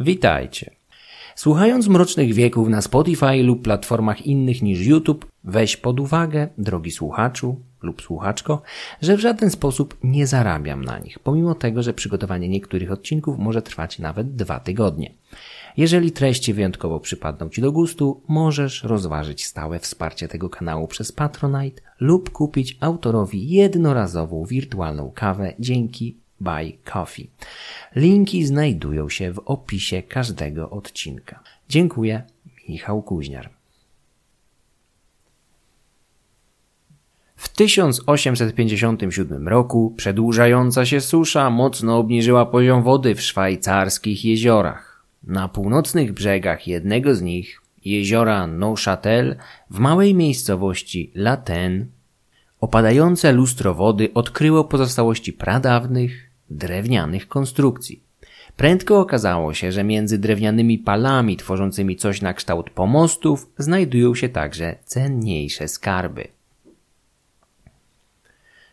Witajcie. Słuchając Mrocznych Wieków na Spotify lub platformach innych niż YouTube, weź pod uwagę, drogi słuchaczu lub słuchaczko, że w żaden sposób nie zarabiam na nich, pomimo tego, że przygotowanie niektórych odcinków może trwać nawet dwa tygodnie. Jeżeli treści wyjątkowo przypadną Ci do gustu, możesz rozważyć stałe wsparcie tego kanału przez Patronite lub kupić autorowi jednorazową wirtualną kawę dzięki Buy Coffee. Linki znajdują się w opisie każdego odcinka. Dziękuję, Michał Kuźniar. W 1857 roku przedłużająca się susza mocno obniżyła poziom wody w szwajcarskich jeziorach. Na północnych brzegach jednego z nich, jeziora Neuchâtel, w małej miejscowości Laten, opadające lustro wody odkryło pozostałości pradawnych, drewnianych konstrukcji. Prędko okazało się, że między drewnianymi palami tworzącymi coś na kształt pomostów znajdują się także cenniejsze skarby.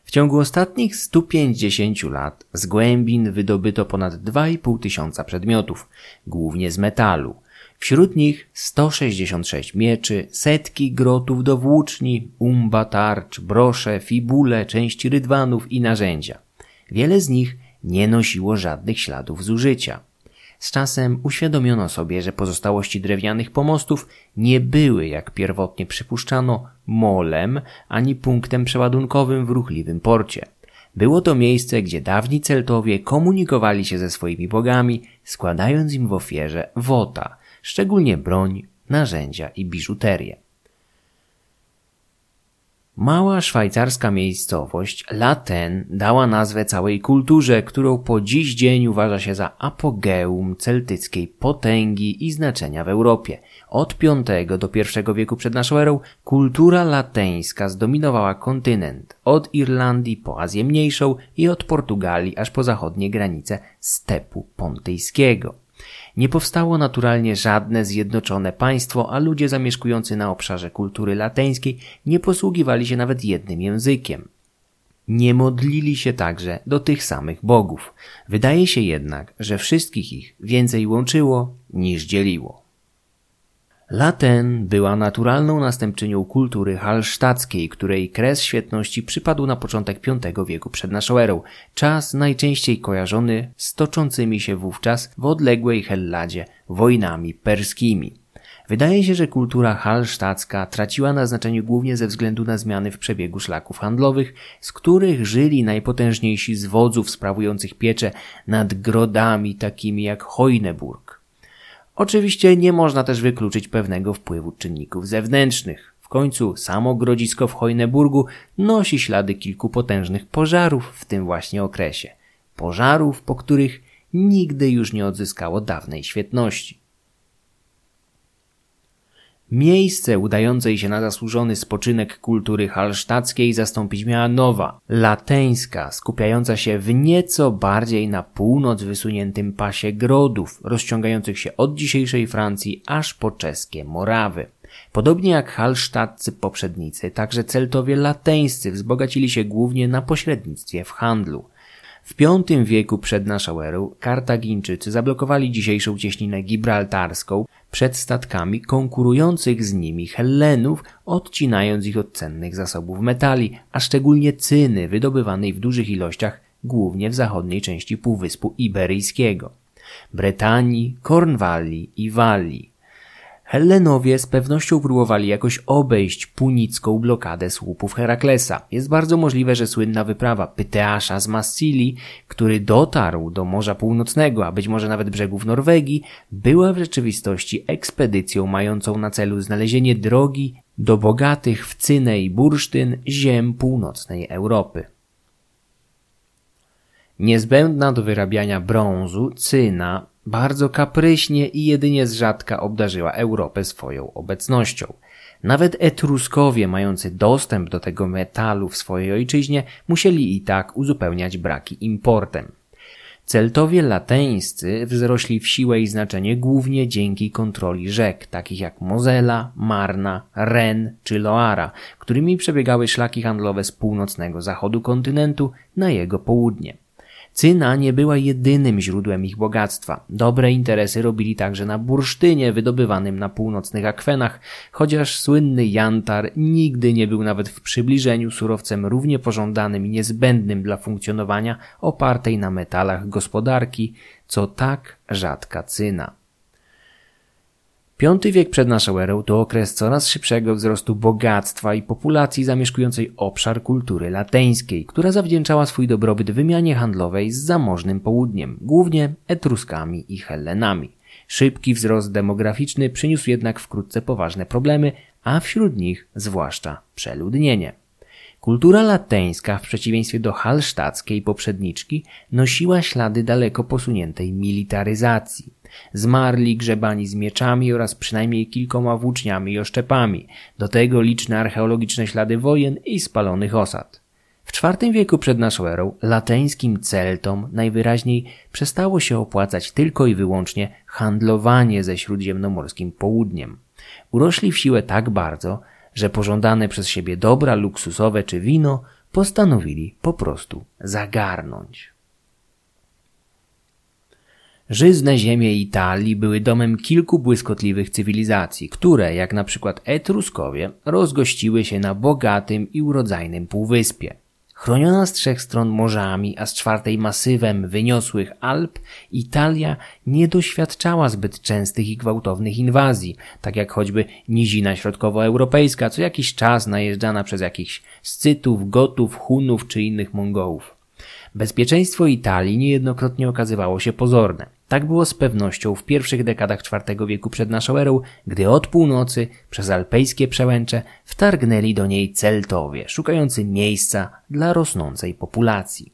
W ciągu ostatnich 150 lat z głębin wydobyto ponad 2,5 tysiąca przedmiotów, głównie z metalu. Wśród nich 166 mieczy, setki grotów do włóczni, umba tarcz, brosze, fibule, części rydwanów i narzędzia. Wiele z nich nie nosiło żadnych śladów zużycia. Z czasem uświadomiono sobie, że pozostałości drewnianych pomostów nie były, jak pierwotnie przypuszczano, molem ani punktem przeładunkowym w ruchliwym porcie. Było to miejsce, gdzie dawni Celtowie komunikowali się ze swoimi bogami, składając im w ofierze wota, szczególnie broń, narzędzia i biżuterię. Mała szwajcarska miejscowość Laten dała nazwę całej kulturze, którą po dziś dzień uważa się za apogeum celtyckiej potęgi i znaczenia w Europie. Od V do I wieku przed naszą erą kultura lateńska zdominowała kontynent, od Irlandii po Azję Mniejszą i od Portugalii aż po zachodnie granice stepu pontyjskiego. Nie powstało naturalnie żadne zjednoczone państwo, a ludzie zamieszkujący na obszarze kultury lateńskiej nie posługiwali się nawet jednym językiem. Nie modlili się także do tych samych bogów. Wydaje się jednak, że wszystkich ich więcej łączyło niż dzieliło. Laten była naturalną następczynią kultury halsztackiej, której kres świetności przypadł na początek V wieku przed naszą erą, czas najczęściej kojarzony z toczącymi się wówczas w odległej Helladzie wojnami perskimi. Wydaje się, że kultura halsztacka traciła na znaczeniu głównie ze względu na zmiany w przebiegu szlaków handlowych, z których żyli najpotężniejsi z wodzów sprawujących pieczę nad grodami takimi jak Hojneburg. Oczywiście nie można też wykluczyć pewnego wpływu czynników zewnętrznych. W końcu samo grodzisko w Hojneburgu nosi ślady kilku potężnych pożarów w tym właśnie okresie. Pożarów, po których nigdy już nie odzyskało dawnej świetności. Miejsce udającej się na zasłużony spoczynek kultury halsztackiej zastąpić miała nowa, lateńska, skupiająca się w nieco bardziej na północ wysuniętym pasie grodów, rozciągających się od dzisiejszej Francji aż po czeskie Morawy. Podobnie jak halsztaccy poprzednicy, także Celtowie lateńscy wzbogacili się głównie na pośrednictwie w handlu. W V wieku przed naszą erą Kartagińczycy zablokowali dzisiejszą cieśninę gibraltarską przed statkami konkurujących z nimi Hellenów, odcinając ich od cennych zasobów metali, a szczególnie cyny wydobywanej w dużych ilościach głównie w zachodniej części Półwyspu Iberyjskiego, Bretanii, Kornwalii i Walii. Hellenowie z pewnością próbowali jakoś obejść punicką blokadę słupów Heraklesa. Jest bardzo możliwe, że słynna wyprawa Pyteasza z Massili, który dotarł do Morza Północnego, a być może nawet brzegów Norwegii, była w rzeczywistości ekspedycją mającą na celu znalezienie drogi do bogatych w cynę i bursztyn ziem północnej Europy. Niezbędna do wyrabiania brązu, cyna, bardzo kapryśnie i jedynie z rzadka obdarzyła Europę swoją obecnością. Nawet Etruskowie, mający dostęp do tego metalu w swojej ojczyźnie, musieli i tak uzupełniać braki importem. Celtowie lateńscy wzrośli w siłę i znaczenie głównie dzięki kontroli rzek, takich jak Mozela, Marna, Ren czy Loara, którymi przebiegały szlaki handlowe z północnego zachodu kontynentu na jego południe. Cyna nie była jedynym źródłem ich bogactwa. Dobre interesy robili także na bursztynie wydobywanym na północnych akwenach, chociaż słynny jantar nigdy nie był nawet w przybliżeniu surowcem równie pożądanym i niezbędnym dla funkcjonowania opartej na metalach gospodarki, co tak rzadka cyna. Piąty wiek przed naszą erą to okres coraz szybszego wzrostu bogactwa i populacji zamieszkującej obszar kultury lateńskiej, która zawdzięczała swój dobrobyt wymianie handlowej z zamożnym południem, głównie Etruskami i Hellenami. Szybki wzrost demograficzny przyniósł jednak wkrótce poważne problemy, a wśród nich zwłaszcza przeludnienie. Kultura lateńska, w przeciwieństwie do halsztackiej poprzedniczki, nosiła ślady daleko posuniętej militaryzacji. Zmarli grzebani z mieczami oraz przynajmniej kilkoma włóczniami i oszczepami, do tego liczne archeologiczne ślady wojen i spalonych osad. W IV wieku przed naszą erą lateńskim Celtom najwyraźniej przestało się opłacać tylko i wyłącznie handlowanie ze śródziemnomorskim południem. Urośli w siłę tak bardzo, że pożądane przez siebie dobra luksusowe czy wino postanowili po prostu zagarnąć. Żyzne ziemie Italii były domem kilku błyskotliwych cywilizacji, które, jak na przykład Etruskowie, rozgościły się na bogatym i urodzajnym półwyspie. Chroniona z trzech stron morzami, a z czwartej masywem wyniosłych Alp, Italia nie doświadczała zbyt częstych i gwałtownych inwazji, tak jak choćby nizina środkowoeuropejska, co jakiś czas najeżdżana przez jakichś Scytów, Gotów, Hunów czy innych Mongołów. Bezpieczeństwo Italii niejednokrotnie okazywało się pozorne. Tak było z pewnością w pierwszych dekadach IV wieku przed naszą erą, gdy od północy przez alpejskie przełęcze wtargnęli do niej Celtowie, szukający miejsca dla rosnącej populacji.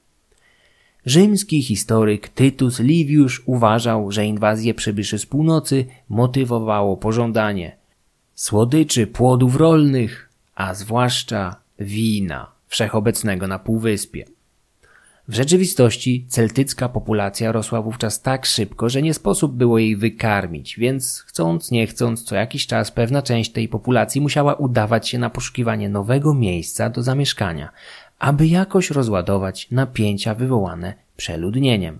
Rzymski historyk Tytus Liviusz uważał, że inwazję przybyszy z północy motywowało pożądanie słodyczy płodów rolnych, a zwłaszcza wina wszechobecnego na półwyspie. W rzeczywistości celtycka populacja rosła wówczas tak szybko, że nie sposób było jej wykarmić, więc chcąc nie chcąc co jakiś czas pewna część tej populacji musiała udawać się na poszukiwanie nowego miejsca do zamieszkania, aby jakoś rozładować napięcia wywołane przeludnieniem.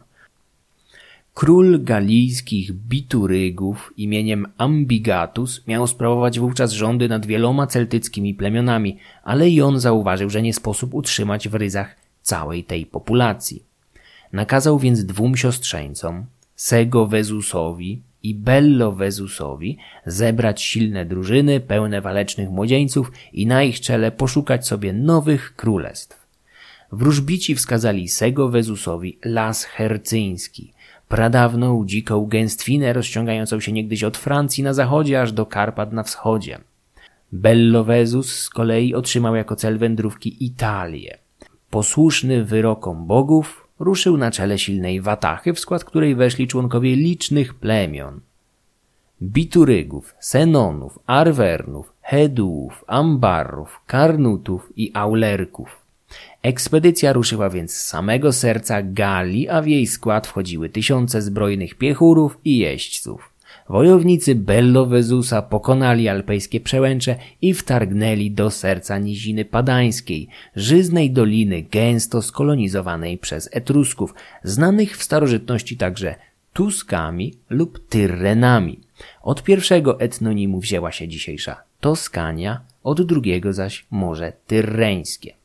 Król galijskich Biturygów imieniem Ambigatus miał sprawować wówczas rządy nad wieloma celtyckimi plemionami, ale i on zauważył, że nie sposób utrzymać w ryzach całej tej populacji. Nakazał więc dwóm siostrzeńcom, Sego Wezusowi i Bello Wezusowi, zebrać silne drużyny pełne walecznych młodzieńców i na ich czele poszukać sobie nowych królestw. Wróżbici wskazali Sego Wezusowi las hercyński, pradawną dziką gęstwinę rozciągającą się niegdyś od Francji na zachodzie aż do Karpat na wschodzie. Bello Wezus z kolei otrzymał jako cel wędrówki Italię, posłuszny wyrokom bogów, ruszył na czele silnej watachy, w skład której weszli członkowie licznych plemion. Biturygów, Senonów, Arwernów, Heduów, Ambarów, Karnutów i Aulerków. Ekspedycja ruszyła więc z samego serca Galii, a w jej skład wchodziły tysiące zbrojnych piechurów i jeźdźców. Wojownicy Bellowezusa pokonali alpejskie przełęcze i wtargnęli do serca niziny padańskiej, żyznej doliny gęsto skolonizowanej przez Etrusków, znanych w starożytności także Tuskami lub Tyrrenami. Od pierwszego etnonimu wzięła się dzisiejsza Toskania, od drugiego zaś Morze Tyrreńskie.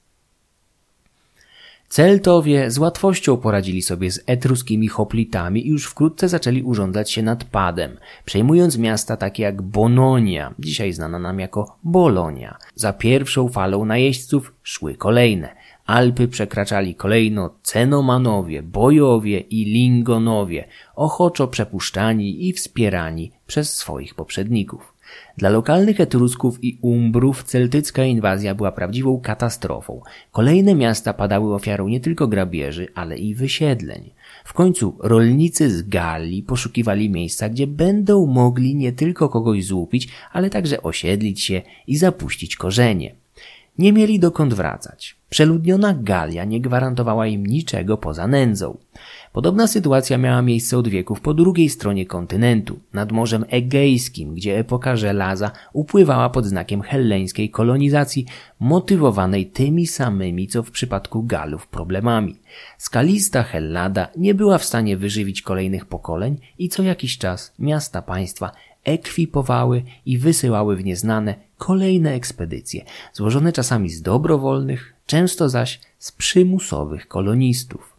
Celtowie z łatwością poradzili sobie z etruskimi hoplitami i już wkrótce zaczęli urządzać się nad Padem, przejmując miasta takie jak Bononia, dzisiaj znana nam jako Bolonia. Za pierwszą falą najeźdźców szły kolejne. Alpy przekraczali kolejno Cenomanowie, Bojowie i Lingonowie, ochoczo przepuszczani i wspierani przez swoich poprzedników. Dla lokalnych Etrusków i Umbrów celtycka inwazja była prawdziwą katastrofą. Kolejne miasta padały ofiarą nie tylko grabieży, ale i wysiedleń. W końcu rolnicy z Galii poszukiwali miejsca, gdzie będą mogli nie tylko kogoś złupić, ale także osiedlić się i zapuścić korzenie. Nie mieli dokąd wracać. Przeludniona Galia nie gwarantowała im niczego poza nędzą. Podobna sytuacja miała miejsce od wieków po drugiej stronie kontynentu, nad Morzem Egejskim, gdzie epoka żelaza upływała pod znakiem helleńskiej kolonizacji, motywowanej tymi samymi, co w przypadku Galów, problemami. Skalista Hellada nie była w stanie wyżywić kolejnych pokoleń i co jakiś czas miasta państwa ekwipowały i wysyłały w nieznane kolejne ekspedycje, złożone czasami z dobrowolnych, często zaś z przymusowych kolonistów.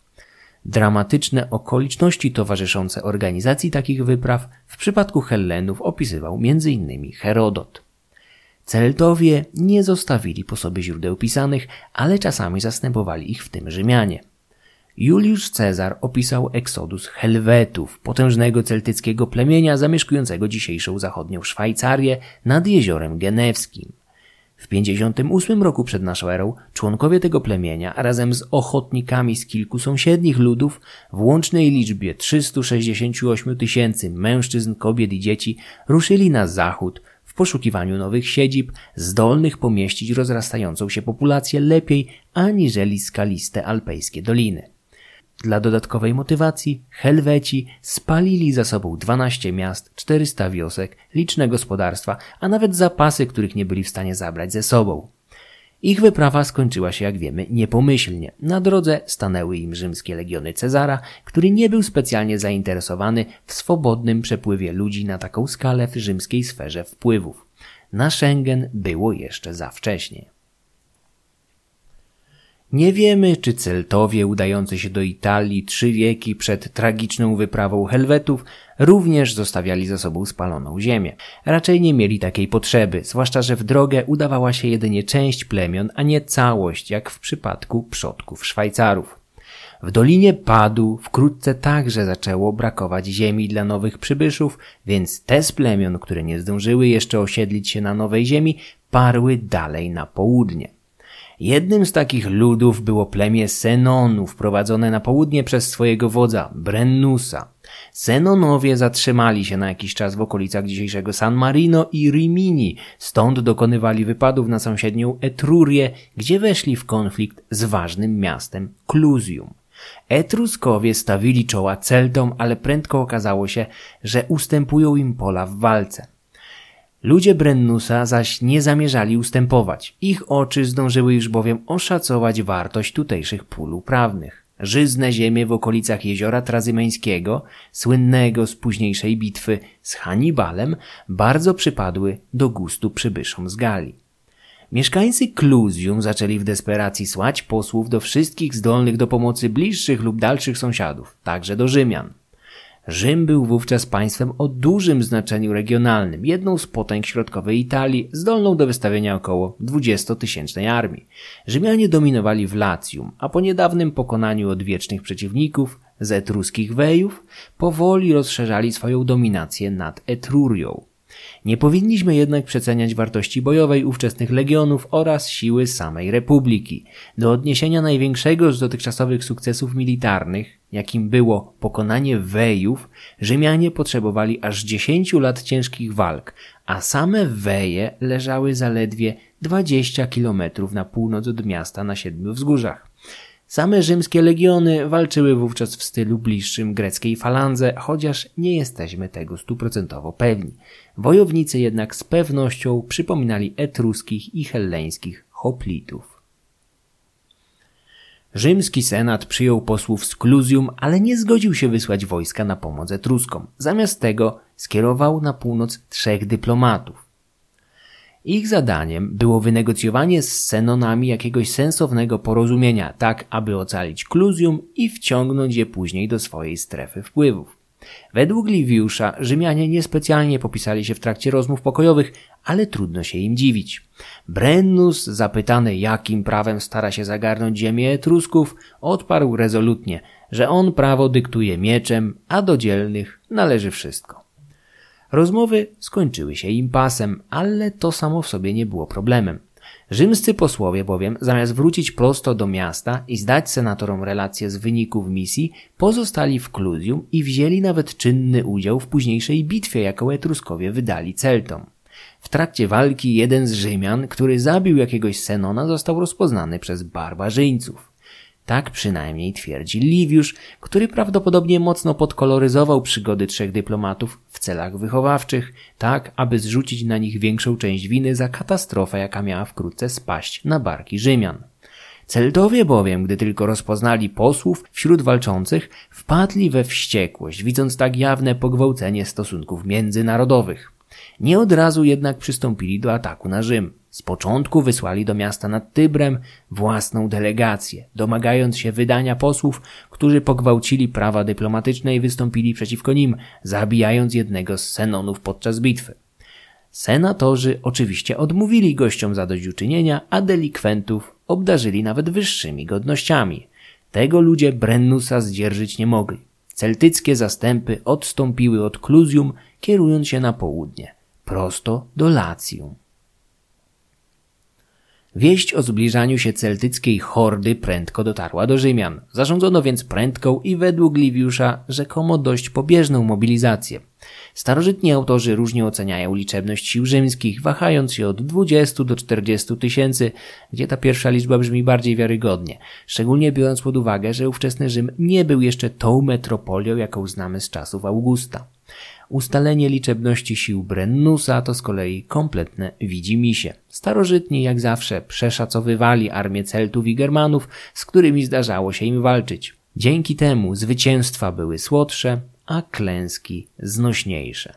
Dramatyczne okoliczności towarzyszące organizacji takich wypraw w przypadku Hellenów opisywał m.in. Herodot. Celtowie nie zostawili po sobie źródeł pisanych, ale czasami zastępowali ich w tym Rzymianie. Juliusz Cezar opisał eksodus Helwetów, potężnego celtyckiego plemienia zamieszkującego dzisiejszą zachodnią Szwajcarię nad jeziorem Genewskim. W 58 roku przed naszą erą członkowie tego plemienia razem z ochotnikami z kilku sąsiednich ludów w łącznej liczbie 368 tysięcy mężczyzn, kobiet i dzieci ruszyli na zachód w poszukiwaniu nowych siedzib zdolnych pomieścić rozrastającą się populację lepiej aniżeli skaliste alpejskie doliny. Dla dodatkowej motywacji Helweci spalili za sobą 12 miast, 400 wiosek, liczne gospodarstwa, a nawet zapasy, których nie byli w stanie zabrać ze sobą. Ich wyprawa skończyła się, jak wiemy, niepomyślnie. Na drodze stanęły im rzymskie legiony Cezara, który nie był specjalnie zainteresowany w swobodnym przepływie ludzi na taką skalę w rzymskiej sferze wpływów. Na Schengen było jeszcze za wcześnie. Nie wiemy, czy Celtowie udający się do Italii trzy wieki przed tragiczną wyprawą Helwetów również zostawiali za sobą spaloną ziemię. Raczej nie mieli takiej potrzeby, zwłaszcza, że w drogę udawała się jedynie część plemion, a nie całość, jak w przypadku przodków Szwajcarów. W Dolinie Padu wkrótce także zaczęło brakować ziemi dla nowych przybyszów, więc te z plemion, które nie zdążyły jeszcze osiedlić się na nowej ziemi, parły dalej na południe. Jednym z takich ludów było plemię Senonów, prowadzone na południe przez swojego wodza, Brennusa. Senonowie zatrzymali się na jakiś czas w okolicach dzisiejszego San Marino i Rimini, stąd dokonywali wypadów na sąsiednią Etrurię, gdzie weszli w konflikt z ważnym miastem Clusium. Etruskowie stawili czoła Celtom, ale prędko okazało się, że ustępują im pola w walce. Ludzie Brennusa zaś nie zamierzali ustępować. Ich oczy zdążyły już bowiem oszacować wartość tutejszych pól uprawnych. Żyzne ziemie w okolicach jeziora Trazymeńskiego, słynnego z późniejszej bitwy z Hannibalem, bardzo przypadły do gustu przybyszom z Galii. Mieszkańcy Clusium zaczęli w desperacji słać posłów do wszystkich zdolnych do pomocy bliższych lub dalszych sąsiadów, także do Rzymian. Rzym był wówczas państwem o dużym znaczeniu regionalnym, jedną z potęg środkowej Italii, zdolną do wystawienia około 20-tysięcznej armii. Rzymianie dominowali w Latium, a po niedawnym pokonaniu odwiecznych przeciwników z etruskich wejów, powoli rozszerzali swoją dominację nad Etrurią. Nie powinniśmy jednak przeceniać wartości bojowej ówczesnych legionów oraz siły samej Republiki. Do odniesienia największego z dotychczasowych sukcesów militarnych, jakim było pokonanie Wejów, Rzymianie potrzebowali aż 10 lat ciężkich walk, a same Weje leżały zaledwie 20 kilometrów na północ od miasta na siedmiu wzgórzach. Same rzymskie legiony walczyły wówczas w stylu bliższym greckiej falandze, chociaż nie jesteśmy tego stuprocentowo pewni. Wojownicy jednak z pewnością przypominali etruskich i helleńskich hoplitów. Rzymski senat przyjął posłów z Clusium, ale nie zgodził się wysłać wojska na pomoc Etruskom. Zamiast tego skierował na północ trzech dyplomatów. Ich zadaniem było wynegocjowanie z Senonami jakiegoś sensownego porozumienia, tak aby ocalić Clusium i wciągnąć je później do swojej strefy wpływów. Według Liviusza Rzymianie niespecjalnie popisali się w trakcie rozmów pokojowych, ale trudno się im dziwić. Brennus, zapytany jakim prawem stara się zagarnąć ziemię Etrusków, odparł rezolutnie, że on prawo dyktuje mieczem, a do dzielnych należy wszystko. Rozmowy skończyły się impasem, ale to samo w sobie nie było problemem. Rzymscy posłowie bowiem, zamiast wrócić prosto do miasta i zdać senatorom relacje z wyników misji, pozostali w Clusium i wzięli nawet czynny udział w późniejszej bitwie, jaką Etruskowie wydali Celtom. W trakcie walki jeden z Rzymian, który zabił jakiegoś Senona, został rozpoznany przez barbarzyńców. Tak przynajmniej twierdzi Liviusz, który prawdopodobnie mocno podkoloryzował przygody trzech dyplomatów w celach wychowawczych, tak aby zrzucić na nich większą część winy za katastrofę, jaka miała wkrótce spaść na barki Rzymian. Celtowie bowiem, gdy tylko rozpoznali posłów wśród walczących, wpadli we wściekłość, widząc tak jawne pogwałcenie stosunków międzynarodowych. Nie od razu jednak przystąpili do ataku na Rzym. Z początku wysłali do miasta nad Tybrem własną delegację, domagając się wydania posłów, którzy pogwałcili prawa dyplomatyczne i wystąpili przeciwko nim, zabijając jednego z Senonów podczas bitwy. Senatorzy oczywiście odmówili gościom zadośćuczynienia, a delikwentów obdarzyli nawet wyższymi godnościami. Tego ludzie Brennusa zdzierżyć nie mogli. Celtyckie zastępy odstąpiły od Clusium, kierując się na południe, prosto do Lacjum. Wieść o zbliżaniu się celtyckiej hordy prędko dotarła do Rzymian. Zarządzono więc prędką i według Liviusza rzekomo dość pobieżną mobilizację. Starożytni autorzy różnie oceniają liczebność sił rzymskich, wahając się od 20 do 40 tysięcy, gdzie ta pierwsza liczba brzmi bardziej wiarygodnie, szczególnie biorąc pod uwagę, że ówczesny Rzym nie był jeszcze tą metropolią, jaką znamy z czasów Augusta. Ustalenie liczebności sił Brennusa to z kolei kompletne widzimisię. Starożytni jak zawsze przeszacowywali armię Celtów i Germanów, z którymi zdarzało się im walczyć. Dzięki temu zwycięstwa były słodsze, a klęski znośniejsze.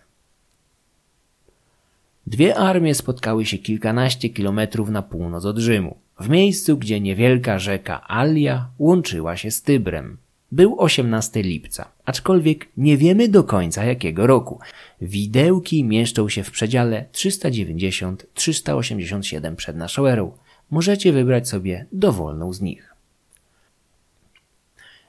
Dwie armie spotkały się kilkanaście kilometrów na północ od Rzymu, w miejscu, gdzie niewielka rzeka Alia łączyła się z Tybrem. Był 18 lipca, aczkolwiek nie wiemy do końca jakiego roku. Widełki mieszczą się w przedziale 390-387 przed naszą erą. Możecie wybrać sobie dowolną z nich.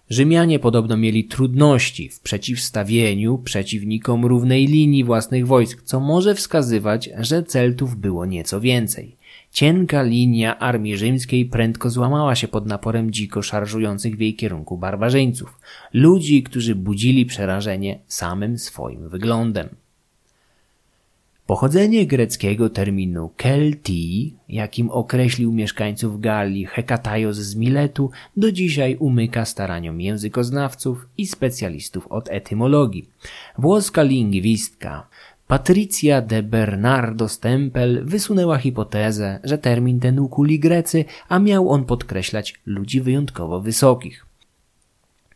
Rzymianie podobno mieli trudności w przeciwstawieniu przeciwnikom równej linii własnych wojsk, co może wskazywać, że Celtów było nieco więcej. Cienka linia armii rzymskiej prędko złamała się pod naporem dziko szarżujących w jej kierunku barbarzyńców, ludzi, którzy budzili przerażenie samym swoim wyglądem. Pochodzenie greckiego terminu Keltii, jakim określił mieszkańców Galii Hekatajos z Miletu, do dzisiaj umyka staraniom językoznawców i specjalistów od etymologii. Włoska lingwistka Patricia de Bernardo Stempel wysunęła hipotezę, że termin ten ukuli Grecy, a miał on podkreślać ludzi wyjątkowo wysokich.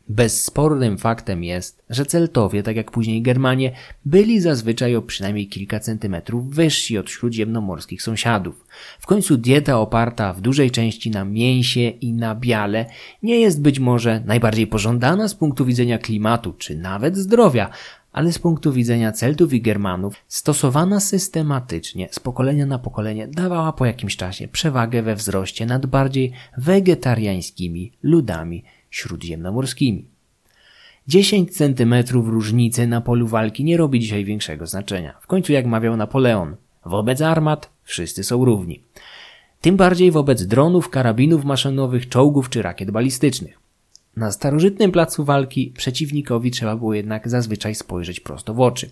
Bezspornym faktem jest, że Celtowie, tak jak później Germanie, byli zazwyczaj o przynajmniej kilka centymetrów wyżsi od śródziemnomorskich sąsiadów. W końcu dieta oparta w dużej części na mięsie i na biale nie jest być może najbardziej pożądana z punktu widzenia klimatu czy nawet zdrowia, ale z punktu widzenia Celtów i Germanów stosowana systematycznie z pokolenia na pokolenie dawała po jakimś czasie przewagę we wzroście nad bardziej wegetariańskimi ludami śródziemnomorskimi. 10 centymetrów różnicy na polu walki nie robi dzisiaj większego znaczenia. W końcu jak mawiał Napoleon, wobec armat wszyscy są równi. Tym bardziej wobec dronów, karabinów maszynowych, czołgów czy rakiet balistycznych. Na starożytnym placu walki przeciwnikowi trzeba było jednak zazwyczaj spojrzeć prosto w oczy.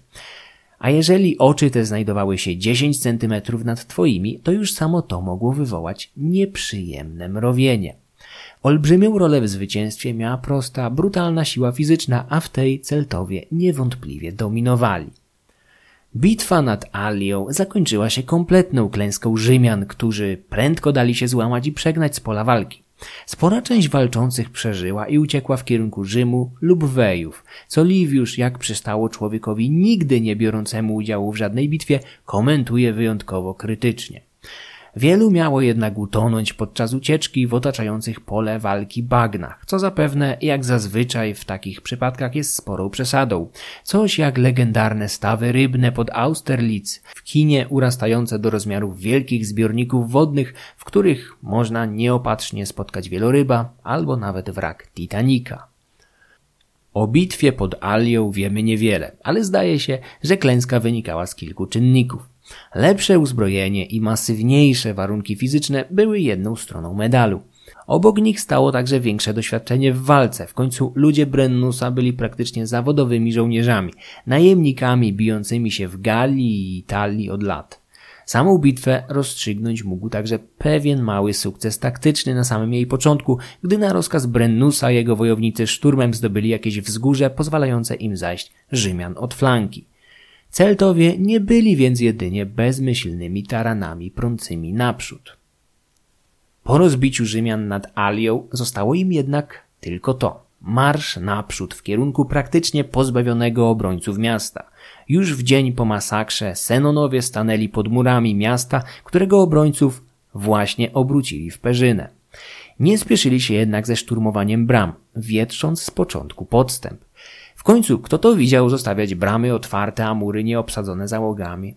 A jeżeli oczy te znajdowały się 10 centymetrów nad twoimi, to już samo to mogło wywołać nieprzyjemne mrowienie. Olbrzymią rolę w zwycięstwie miała prosta, brutalna siła fizyczna, a w tej Celtowie niewątpliwie dominowali. Bitwa nad Alią zakończyła się kompletną klęską Rzymian, którzy prędko dali się złamać i przegnać z pola walki. Spora część walczących przeżyła i uciekła w kierunku Rzymu lub Wejów, co Liviusz, jak przystało człowiekowi nigdy nie biorącemu udziału w żadnej bitwie, komentuje wyjątkowo krytycznie. Wielu miało jednak utonąć podczas ucieczki w otaczających pole walki bagnach, co zapewne, jak zazwyczaj w takich przypadkach jest sporą przesadą. Coś jak legendarne stawy rybne pod Austerlitz, w kinie urastające do rozmiarów wielkich zbiorników wodnych, w których można nieopatrznie spotkać wieloryba albo nawet wrak Titanica. O bitwie pod Alią wiemy niewiele, ale zdaje się, że klęska wynikała z kilku czynników. Lepsze uzbrojenie i masywniejsze warunki fizyczne były jedną stroną medalu. Obok nich stało także większe doświadczenie w walce. W końcu ludzie Brennusa byli praktycznie zawodowymi żołnierzami, najemnikami bijącymi się w Galii i Italii od lat. Samą bitwę rozstrzygnąć mógł także pewien mały sukces taktyczny na samym jej początku, gdy na rozkaz Brennusa jego wojownicy szturmem zdobyli jakieś wzgórze pozwalające im zajść Rzymian od flanki. Celtowie nie byli więc jedynie bezmyślnymi taranami prącymi naprzód. Po rozbiciu Rzymian nad Alią zostało im jednak tylko to. Marsz naprzód w kierunku praktycznie pozbawionego obrońców miasta. Już w dzień po masakrze Senonowie stanęli pod murami miasta, którego obrońców właśnie obrócili w perzynę. Nie spieszyli się jednak ze szturmowaniem bram, wietrząc z początku podstęp. Końcu, kto to widział zostawiać bramy otwarte, a mury nieobsadzone załogami?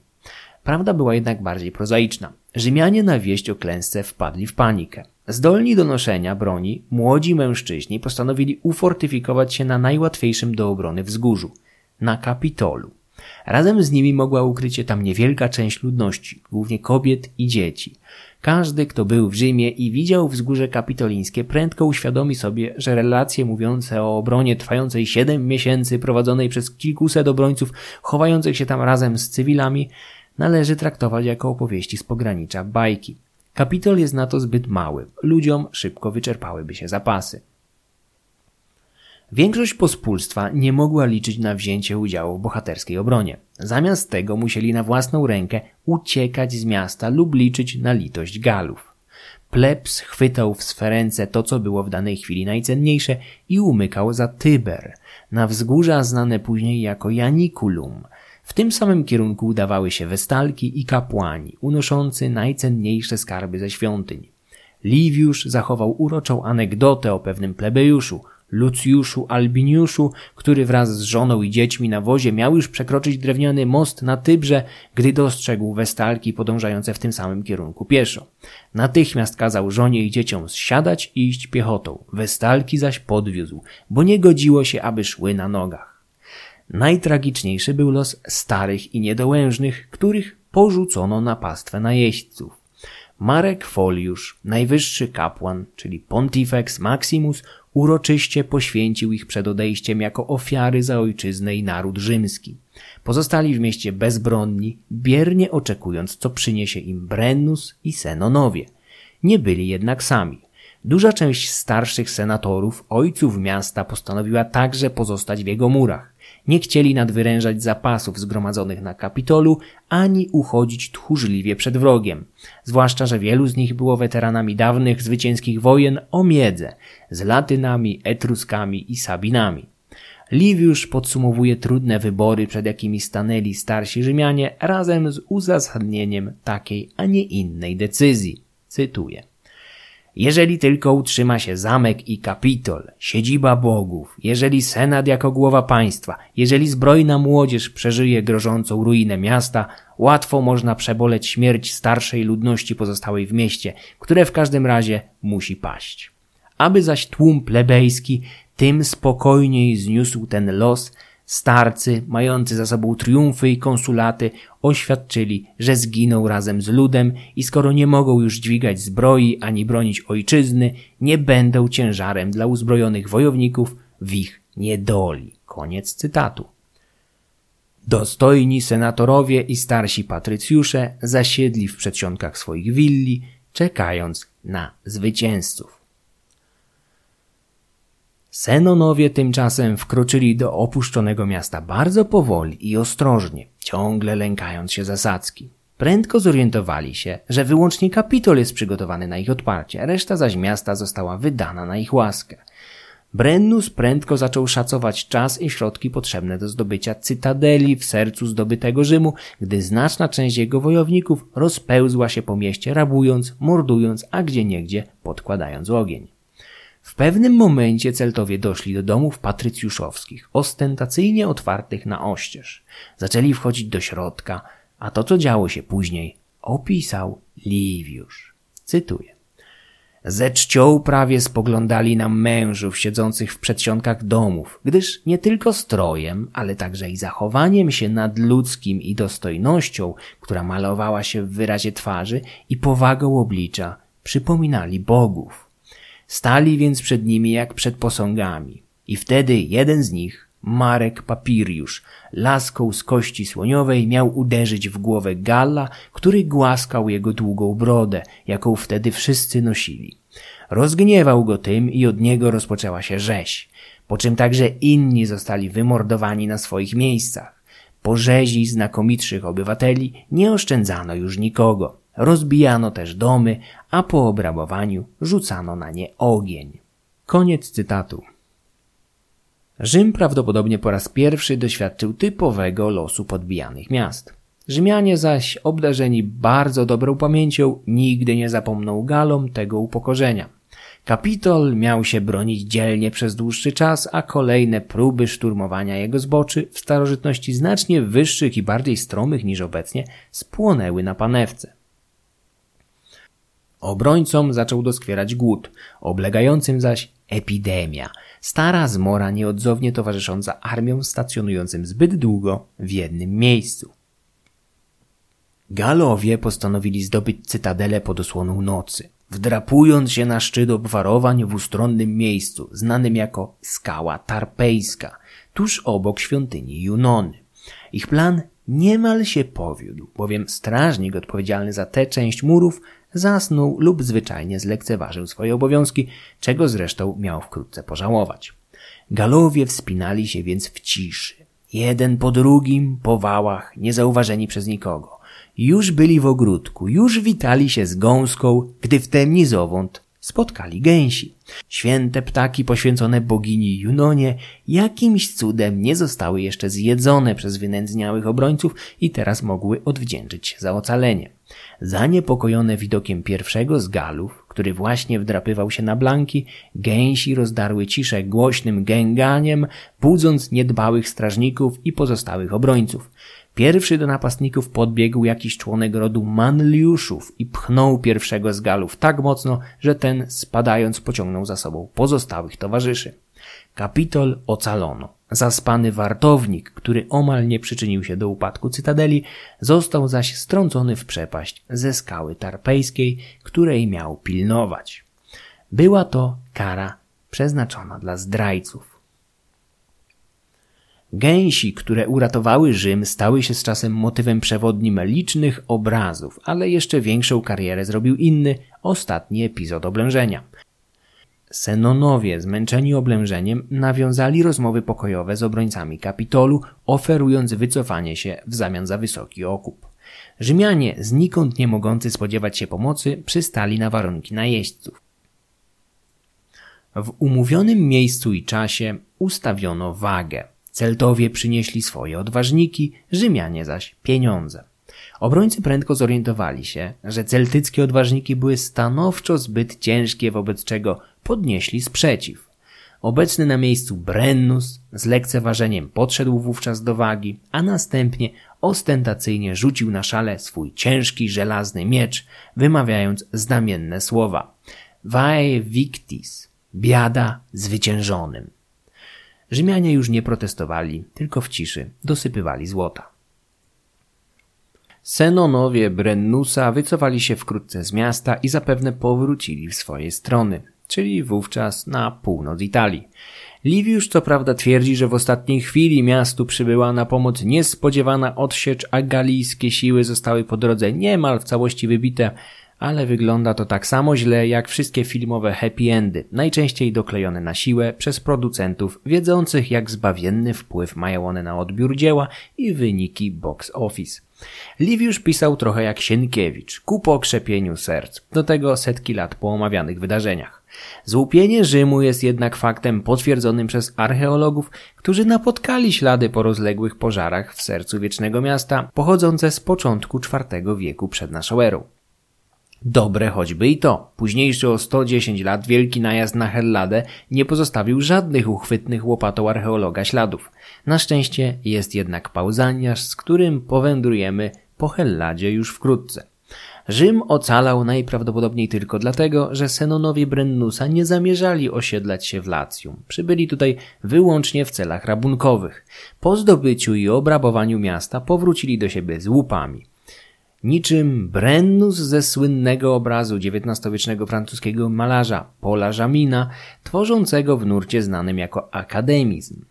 Prawda była jednak bardziej prozaiczna. Rzymianie na wieść o klęsce wpadli w panikę. Zdolni do noszenia broni, młodzi mężczyźni postanowili ufortyfikować się na najłatwiejszym do obrony wzgórzu na Kapitolu. Razem z nimi mogła ukryć się tam niewielka część ludności, głównie kobiet i dzieci. Każdy, kto był w Rzymie i widział wzgórze kapitolińskie, prędko uświadomi sobie, że relacje mówiące o obronie trwającej siedem miesięcy, prowadzonej przez kilkuset obrońców, chowających się tam razem z cywilami, należy traktować jako opowieści z pogranicza bajki. Kapitol jest na to zbyt mały. Ludziom szybko wyczerpałyby się zapasy. Większość pospólstwa nie mogła liczyć na wzięcie udziału w bohaterskiej obronie. Zamiast tego musieli na własną rękę uciekać z miasta lub liczyć na litość Galów. Plebs chwytał w swe ręce to, co było w danej chwili najcenniejsze i umykał za Tyber, na wzgórza znane później jako Janiculum. W tym samym kierunku udawały się westalki i kapłani, unoszący najcenniejsze skarby ze świątyń. Liwiusz zachował uroczą anegdotę o pewnym plebejuszu, Lucjuszu Albiniuszu, który wraz z żoną i dziećmi na wozie miał już przekroczyć drewniany most na Tybrze, gdy dostrzegł westalki podążające w tym samym kierunku pieszo. Natychmiast kazał żonie i dzieciom zsiadać i iść piechotą. Westalki zaś podwiózł, bo nie godziło się, aby szły na nogach. Najtragiczniejszy był los starych i niedołężnych, których porzucono na pastwę najeźdźców. Marek Foliusz, najwyższy kapłan, czyli Pontifex Maximus, uroczyście poświęcił ich przed odejściem jako ofiary za ojczyznę i naród rzymski. Pozostali w mieście bezbronni, biernie oczekując, co przyniesie im Brennus i Senonowie. Nie byli jednak sami. Duża część starszych senatorów, ojców miasta, postanowiła także pozostać w jego murach. Nie chcieli nadwyrężać zapasów zgromadzonych na Kapitolu, ani uchodzić tchórzliwie przed wrogiem. Zwłaszcza, że wielu z nich było weteranami dawnych zwycięskich wojen o miedze z Latynami, Etruskami i Sabinami. Liwiusz podsumowuje trudne wybory, przed jakimi stanęli starsi Rzymianie, razem z uzasadnieniem takiej, a nie innej decyzji. Cytuję. Jeżeli tylko utrzyma się zamek i kapitol, siedziba bogów, jeżeli senat jako głowa państwa, jeżeli zbrojna młodzież przeżyje grożącą ruinę miasta, łatwo można przeboleć śmierć starszej ludności pozostałej w mieście, które w każdym razie musi paść. Aby zaś tłum plebejski tym spokojniej zniósł ten los, Starcy, mający za sobą triumfy i konsulaty, oświadczyli, że zginą razem z ludem i skoro nie mogą już dźwigać zbroi ani bronić ojczyzny, nie będą ciężarem dla uzbrojonych wojowników w ich niedoli. Koniec cytatu. Dostojni senatorowie i starsi patrycjusze zasiedli w przedsionkach swoich willi, czekając na zwycięzców. Senonowie tymczasem wkroczyli do opuszczonego miasta bardzo powoli i ostrożnie, ciągle lękając się zasadzki. Prędko zorientowali się, że wyłącznie kapitol jest przygotowany na ich odparcie, reszta zaś miasta została wydana na ich łaskę. Brennus prędko zaczął szacować czas i środki potrzebne do zdobycia cytadeli w sercu zdobytego Rzymu, gdy znaczna część jego wojowników rozpełzła się po mieście, rabując, mordując, a gdzieniegdzie podkładając ogień. W pewnym momencie Celtowie doszli do domów patrycjuszowskich, ostentacyjnie otwartych na oścież. Zaczęli wchodzić do środka, a to, co działo się później, opisał Liwiusz. Cytuję. Ze czcią prawie spoglądali na mężów siedzących w przedsionkach domów, gdyż nie tylko strojem, ale także i zachowaniem się nadludzkim i dostojnością, która malowała się w wyrazie twarzy i powagą oblicza, przypominali bogów. Stali więc przed nimi jak przed posągami. I wtedy jeden z nich, Marek Papiriusz, laską z kości słoniowej miał uderzyć w głowę Galla, który głaskał jego długą brodę, jaką wtedy wszyscy nosili. Rozgniewał go tym i od niego rozpoczęła się rzeź, po czym także inni zostali wymordowani na swoich miejscach. Po rzezi znakomitszych obywateli nie oszczędzano już nikogo. Rozbijano też domy, a po obrabowaniu rzucano na nie ogień. Koniec cytatu. Rzym prawdopodobnie po raz pierwszy doświadczył typowego losu podbijanych miast. Rzymianie zaś, obdarzeni bardzo dobrą pamięcią, nigdy nie zapomną Galom tego upokorzenia. Kapitol miał się bronić dzielnie przez dłuższy czas, a kolejne próby szturmowania jego zboczy w starożytności znacznie wyższych i bardziej stromych niż obecnie spłonęły na panewce. Obrońcom zaczął doskwierać głód, oblegającym zaś epidemia, stara zmora nieodzownie towarzysząca armiom stacjonującym zbyt długo w jednym miejscu. Galowie postanowili zdobyć cytadelę pod osłoną nocy, wdrapując się na szczyt obwarowań w ustronnym miejscu, znanym jako Skała Tarpejska, tuż obok świątyni Junony. Ich plan niemal się powiódł, bowiem strażnik odpowiedzialny za tę część murów zasnął lub zwyczajnie zlekceważył swoje obowiązki, czego zresztą miał wkrótce pożałować. Galowie wspinali się więc w ciszy, jeden po drugim, po wałach, niezauważeni przez nikogo. Już byli w ogródku, już witali się z gąską, gdy wtem nizowąd spotkali gęsi. Święte ptaki poświęcone bogini Junonie jakimś cudem nie zostały jeszcze zjedzone przez wynędzniałych obrońców i teraz mogły odwdzięczyć się za ocalenie. Zaniepokojone widokiem pierwszego z galów, który właśnie wdrapywał się na blanki, gęsi rozdarły ciszę głośnym gęganiem, budząc niedbałych strażników i pozostałych obrońców. Pierwszy do napastników podbiegł jakiś członek rodu Manliuszów i pchnął pierwszego z galów tak mocno, że ten spadając pociągnął za sobą pozostałych towarzyszy. Kapitol ocalono. Zaspany wartownik, który omal nie przyczynił się do upadku cytadeli, został zaś strącony w przepaść ze skały tarpejskiej, której miał pilnować. Była to kara przeznaczona dla zdrajców. Gęsi, które uratowały Rzym, stały się z czasem motywem przewodnim licznych obrazów, ale jeszcze większą karierę zrobił inny, ostatni epizod oblężenia – Senonowie, zmęczeni oblężeniem, nawiązali rozmowy pokojowe z obrońcami Kapitolu, oferując wycofanie się w zamian za wysoki okup. Rzymianie, znikąd nie mogący spodziewać się pomocy, przystali na warunki najeźdźców. W umówionym miejscu i czasie ustawiono wagę. Celtowie przynieśli swoje odważniki, Rzymianie zaś pieniądze. Obrońcy prędko zorientowali się, że celtyckie odważniki były stanowczo zbyt ciężkie, wobec czego podnieśli sprzeciw. Obecny na miejscu Brennus z lekceważeniem podszedł wówczas do wagi, a następnie ostentacyjnie rzucił na szale swój ciężki żelazny miecz, wymawiając znamienne słowa Vae victis, biada zwyciężonym. Rzymianie już nie protestowali, tylko w ciszy dosypywali złota. Senonowie Brennusa wycofali się wkrótce z miasta i zapewne powrócili w swoje strony, czyli wówczas na północ Italii. Liviusz co prawda twierdzi, że w ostatniej chwili miastu przybyła na pomoc niespodziewana odsiecz, a galijskie siły zostały po drodze niemal w całości wybite, ale wygląda to tak samo źle jak wszystkie filmowe happy endy, najczęściej doklejone na siłę przez producentów wiedzących jak zbawienny wpływ mają one na odbiór dzieła i wyniki box office. Liwiusz pisał trochę jak Sienkiewicz, ku pokrzepieniu serc, do tego setki lat po omawianych wydarzeniach. Złupienie Rzymu jest jednak faktem potwierdzonym przez archeologów, którzy napotkali ślady po rozległych pożarach w sercu wiecznego miasta, pochodzące z początku IV wieku przed naszą erą. Dobre choćby i to. Późniejszy o 110 lat wielki najazd na Helladę nie pozostawił żadnych uchwytnych łopatą archeologa śladów. Na szczęście jest jednak pauzaniarz, z którym powędrujemy po Helladzie już wkrótce. Rzym ocalał najprawdopodobniej tylko dlatego, że Senonowie Brennusa nie zamierzali osiedlać się w Lacjum. Przybyli tutaj wyłącznie w celach rabunkowych. Po zdobyciu i obrabowaniu miasta powrócili do siebie z łupami. Niczym Brennus ze słynnego obrazu XIX-wiecznego francuskiego malarza Paula Jamina, tworzącego w nurcie znanym jako akademizm.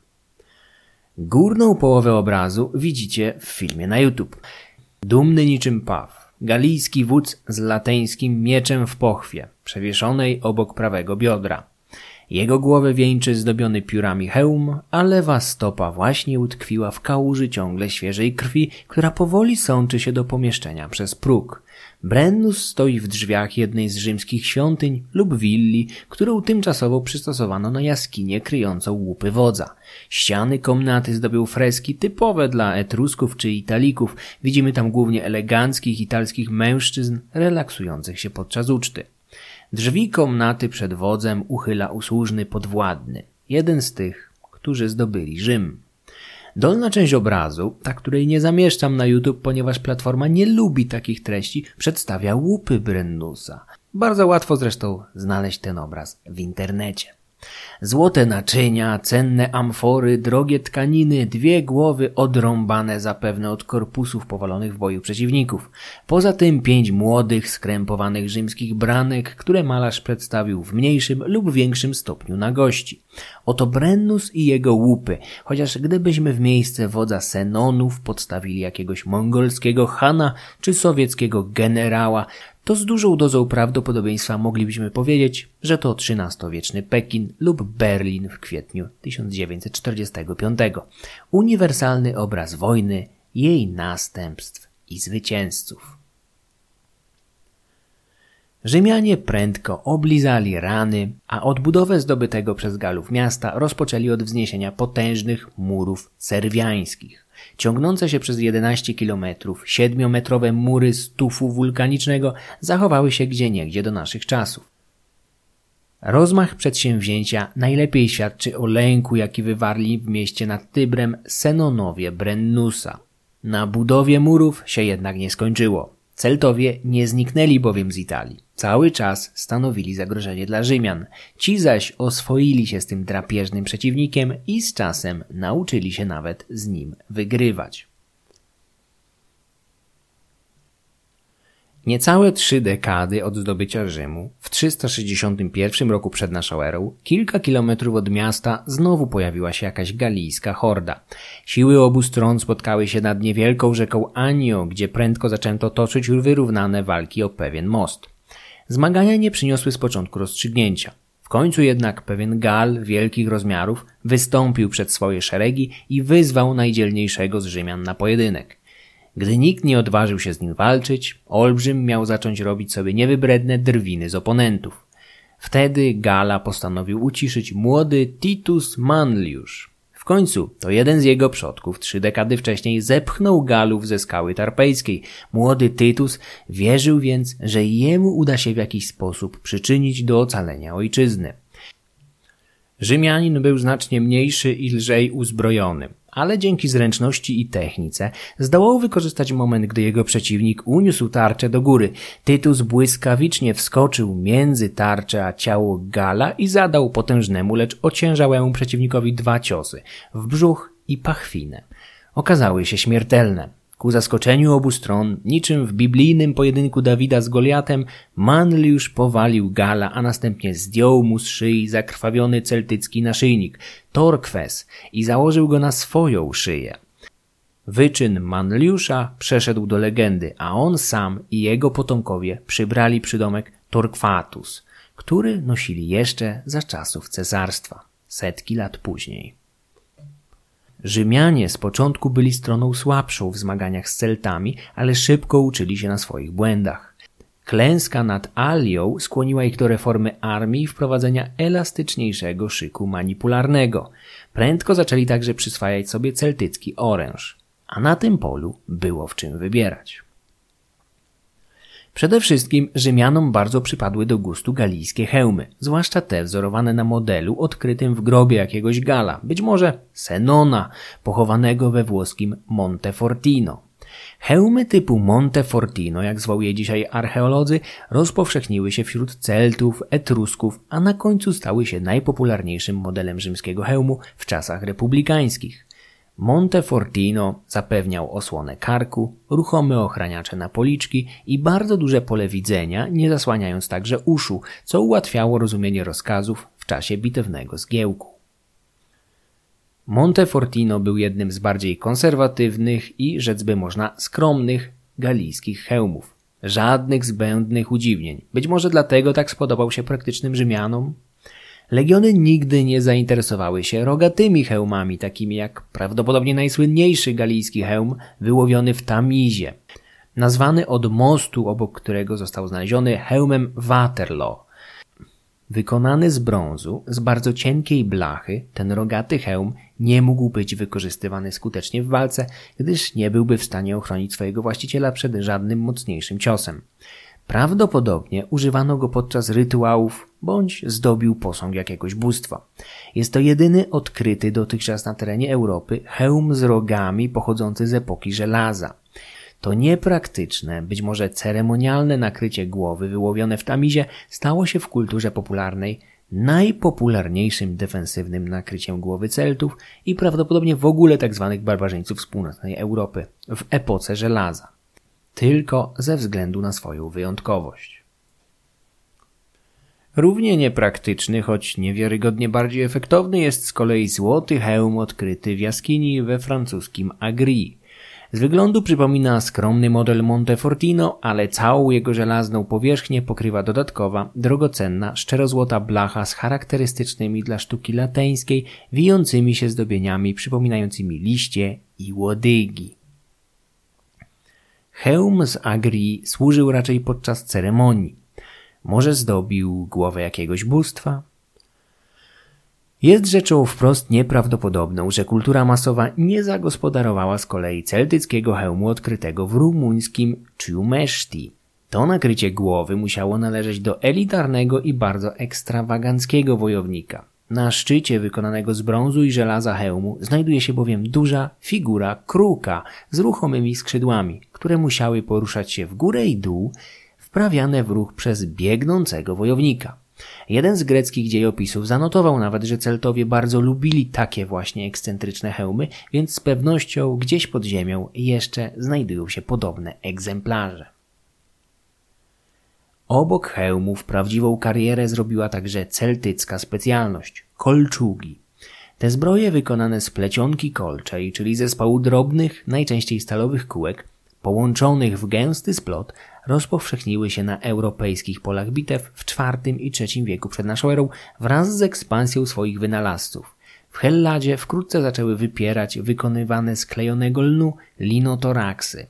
Górną połowę obrazu widzicie w filmie na YouTube. Dumny niczym paw, galijski wódz z lateńskim mieczem w pochwie, przewieszonej obok prawego biodra. Jego głowę wieńczy zdobiony piórami hełm, a lewa stopa właśnie utkwiła w kałuży ciągle świeżej krwi, która powoli sączy się do pomieszczenia przez próg. Brennus stoi w drzwiach jednej z rzymskich świątyń lub willi, którą tymczasowo przystosowano na jaskinię kryjącą łupy wodza. Ściany komnaty zdobią freski typowe dla etrusków czy italików. Widzimy tam głównie eleganckich italskich mężczyzn relaksujących się podczas uczty. Drzwi komnaty przed wodzem uchyla usłużny podwładny, jeden z tych, którzy zdobyli Rzym. Dolna część obrazu, ta której nie zamieszczam na YouTube, ponieważ platforma nie lubi takich treści, przedstawia łupy Brennusa. Bardzo łatwo zresztą znaleźć ten obraz w internecie. Złote naczynia, cenne amfory, drogie tkaniny, dwie głowy odrąbane zapewne od korpusów powalonych w boju przeciwników. Poza tym pięć młodych, skrępowanych rzymskich branek, które malarz przedstawił w mniejszym lub większym stopniu na gości. Oto Brennus i jego łupy, chociaż gdybyśmy w miejsce wodza Senonów podstawili jakiegoś mongolskiego hana czy sowieckiego generała, to z dużą dozą prawdopodobieństwa moglibyśmy powiedzieć, że to XIII-wieczny Pekin lub Berlin w kwietniu 1945. Uniwersalny obraz wojny, jej następstw i zwycięzców. Rzymianie prędko oblizali rany, a odbudowę zdobytego przez Galów miasta rozpoczęli od wzniesienia potężnych murów serwiańskich. Ciągnące się przez 11 kilometrów, siedmiometrowe mury z tufu wulkanicznego zachowały się gdzieniegdzie do naszych czasów. Rozmach przedsięwzięcia najlepiej świadczy o lęku, jaki wywarli w mieście nad Tybrem Senonowie Brennusa. Na budowie murów się jednak nie skończyło. Celtowie nie zniknęli bowiem z Italii. Cały czas stanowili zagrożenie dla Rzymian. Ci zaś oswoili się z tym drapieżnym przeciwnikiem i z czasem nauczyli się nawet z nim wygrywać. Niecałe trzy dekady od zdobycia Rzymu, w 361 roku przed naszą erą, kilka kilometrów od miasta znowu pojawiła się jakaś galijska horda. Siły obu stron spotkały się nad niewielką rzeką Anio, gdzie prędko zaczęto toczyć wyrównane walki o pewien most. Zmagania nie przyniosły z początku rozstrzygnięcia. W końcu jednak pewien Gal wielkich rozmiarów wystąpił przed swoje szeregi i wyzwał najdzielniejszego z Rzymian na pojedynek. Gdy nikt nie odważył się z nim walczyć, Olbrzym miał zacząć robić sobie niewybredne drwiny z oponentów. Wtedy Gala postanowił uciszyć młody Titus Manliusz. W końcu to jeden z jego przodków trzy dekady wcześniej zepchnął Galów ze skały tarpejskiej. Młody Tytus wierzył więc, że jemu uda się w jakiś sposób przyczynić do ocalenia ojczyzny. Rzymianin był znacznie mniejszy i lżej uzbrojony ale dzięki zręczności i technice zdołał wykorzystać moment, gdy jego przeciwnik uniósł tarczę do góry. Tytus błyskawicznie wskoczył między tarczę a ciało Gala i zadał potężnemu, lecz ociężałemu przeciwnikowi dwa ciosy w brzuch i pachwinę. Okazały się śmiertelne. Ku zaskoczeniu obu stron, niczym w biblijnym pojedynku Dawida z Goliatem, Manliusz powalił Gala, a następnie zdjął mu z szyi zakrwawiony celtycki naszyjnik, Torkwes, i założył go na swoją szyję. Wyczyn Manliusza przeszedł do legendy, a on sam i jego potomkowie przybrali przydomek Torquatus, który nosili jeszcze za czasów cesarstwa, setki lat później. Rzymianie z początku byli stroną słabszą w zmaganiach z Celtami, ale szybko uczyli się na swoich błędach. Klęska nad Alią skłoniła ich do reformy armii i wprowadzenia elastyczniejszego szyku manipularnego. Prędko zaczęli także przyswajać sobie celtycki oręż, a na tym polu było w czym wybierać. Przede wszystkim Rzymianom bardzo przypadły do gustu galijskie hełmy, zwłaszcza te wzorowane na modelu odkrytym w grobie jakiegoś Gala, być może Senona, pochowanego we włoskim Montefortino. Hełmy typu Montefortino, jak zwał je dzisiaj archeolodzy, rozpowszechniły się wśród Celtów, Etrusków, a na końcu stały się najpopularniejszym modelem rzymskiego hełmu w czasach republikańskich. Montefortino zapewniał osłonę karku, ruchome ochraniacze na policzki i bardzo duże pole widzenia, nie zasłaniając także uszu, co ułatwiało rozumienie rozkazów w czasie bitewnego zgiełku. Montefortino był jednym z bardziej konserwatywnych i, rzec by można, skromnych galijskich hełmów. Żadnych zbędnych udziwnień. Być może dlatego tak spodobał się praktycznym Rzymianom? Legiony nigdy nie zainteresowały się rogatymi hełmami, takimi jak prawdopodobnie najsłynniejszy galijski hełm wyłowiony w Tamizie, nazwany od mostu, obok którego został znaleziony hełmem Waterloo. Wykonany z brązu, z bardzo cienkiej blachy, ten rogaty hełm nie mógł być wykorzystywany skutecznie w walce, gdyż nie byłby w stanie ochronić swojego właściciela przed żadnym mocniejszym ciosem. Prawdopodobnie używano go podczas rytuałów bądź zdobił posąg jakiegoś bóstwa. Jest to jedyny odkryty dotychczas na terenie Europy hełm z rogami pochodzący z epoki żelaza. To niepraktyczne, być może ceremonialne nakrycie głowy wyłowione w tamizie stało się w kulturze popularnej najpopularniejszym defensywnym nakryciem głowy Celtów i prawdopodobnie w ogóle tzw. Tak barbarzyńców z północnej Europy w epoce żelaza. Tylko ze względu na swoją wyjątkowość. Równie niepraktyczny, choć niewiarygodnie bardziej efektowny jest z kolei złoty hełm odkryty w jaskini we francuskim Agri. Z wyglądu przypomina skromny model Montefortino, ale całą jego żelazną powierzchnię pokrywa dodatkowa, drogocenna, szczerozłota blacha z charakterystycznymi dla sztuki lateńskiej, wijącymi się zdobieniami przypominającymi liście i łodygi. Hełm z Agri służył raczej podczas ceremonii. Może zdobił głowę jakiegoś bóstwa, jest rzeczą wprost nieprawdopodobną, że kultura masowa nie zagospodarowała z kolei celtyckiego hełmu odkrytego w rumuńskim Ciumeszti. To nakrycie głowy musiało należeć do elitarnego i bardzo ekstrawaganckiego wojownika. Na szczycie wykonanego z brązu i żelaza hełmu znajduje się bowiem duża figura kruka z ruchomymi skrzydłami, które musiały poruszać się w górę i dół, wprawiane w ruch przez biegnącego wojownika. Jeden z greckich dziejopisów zanotował nawet, że Celtowie bardzo lubili takie właśnie ekscentryczne hełmy, więc z pewnością gdzieś pod ziemią jeszcze znajdują się podobne egzemplarze. Obok hełmów prawdziwą karierę zrobiła także celtycka specjalność kolczugi. Te zbroje wykonane z plecionki kolczej, czyli zespołu drobnych, najczęściej stalowych kółek, połączonych w gęsty splot, rozpowszechniły się na europejskich polach bitew w IV i III wieku przed naszą erą wraz z ekspansją swoich wynalazców. W Helladzie wkrótce zaczęły wypierać wykonywane z klejonego lnu linotoraksy.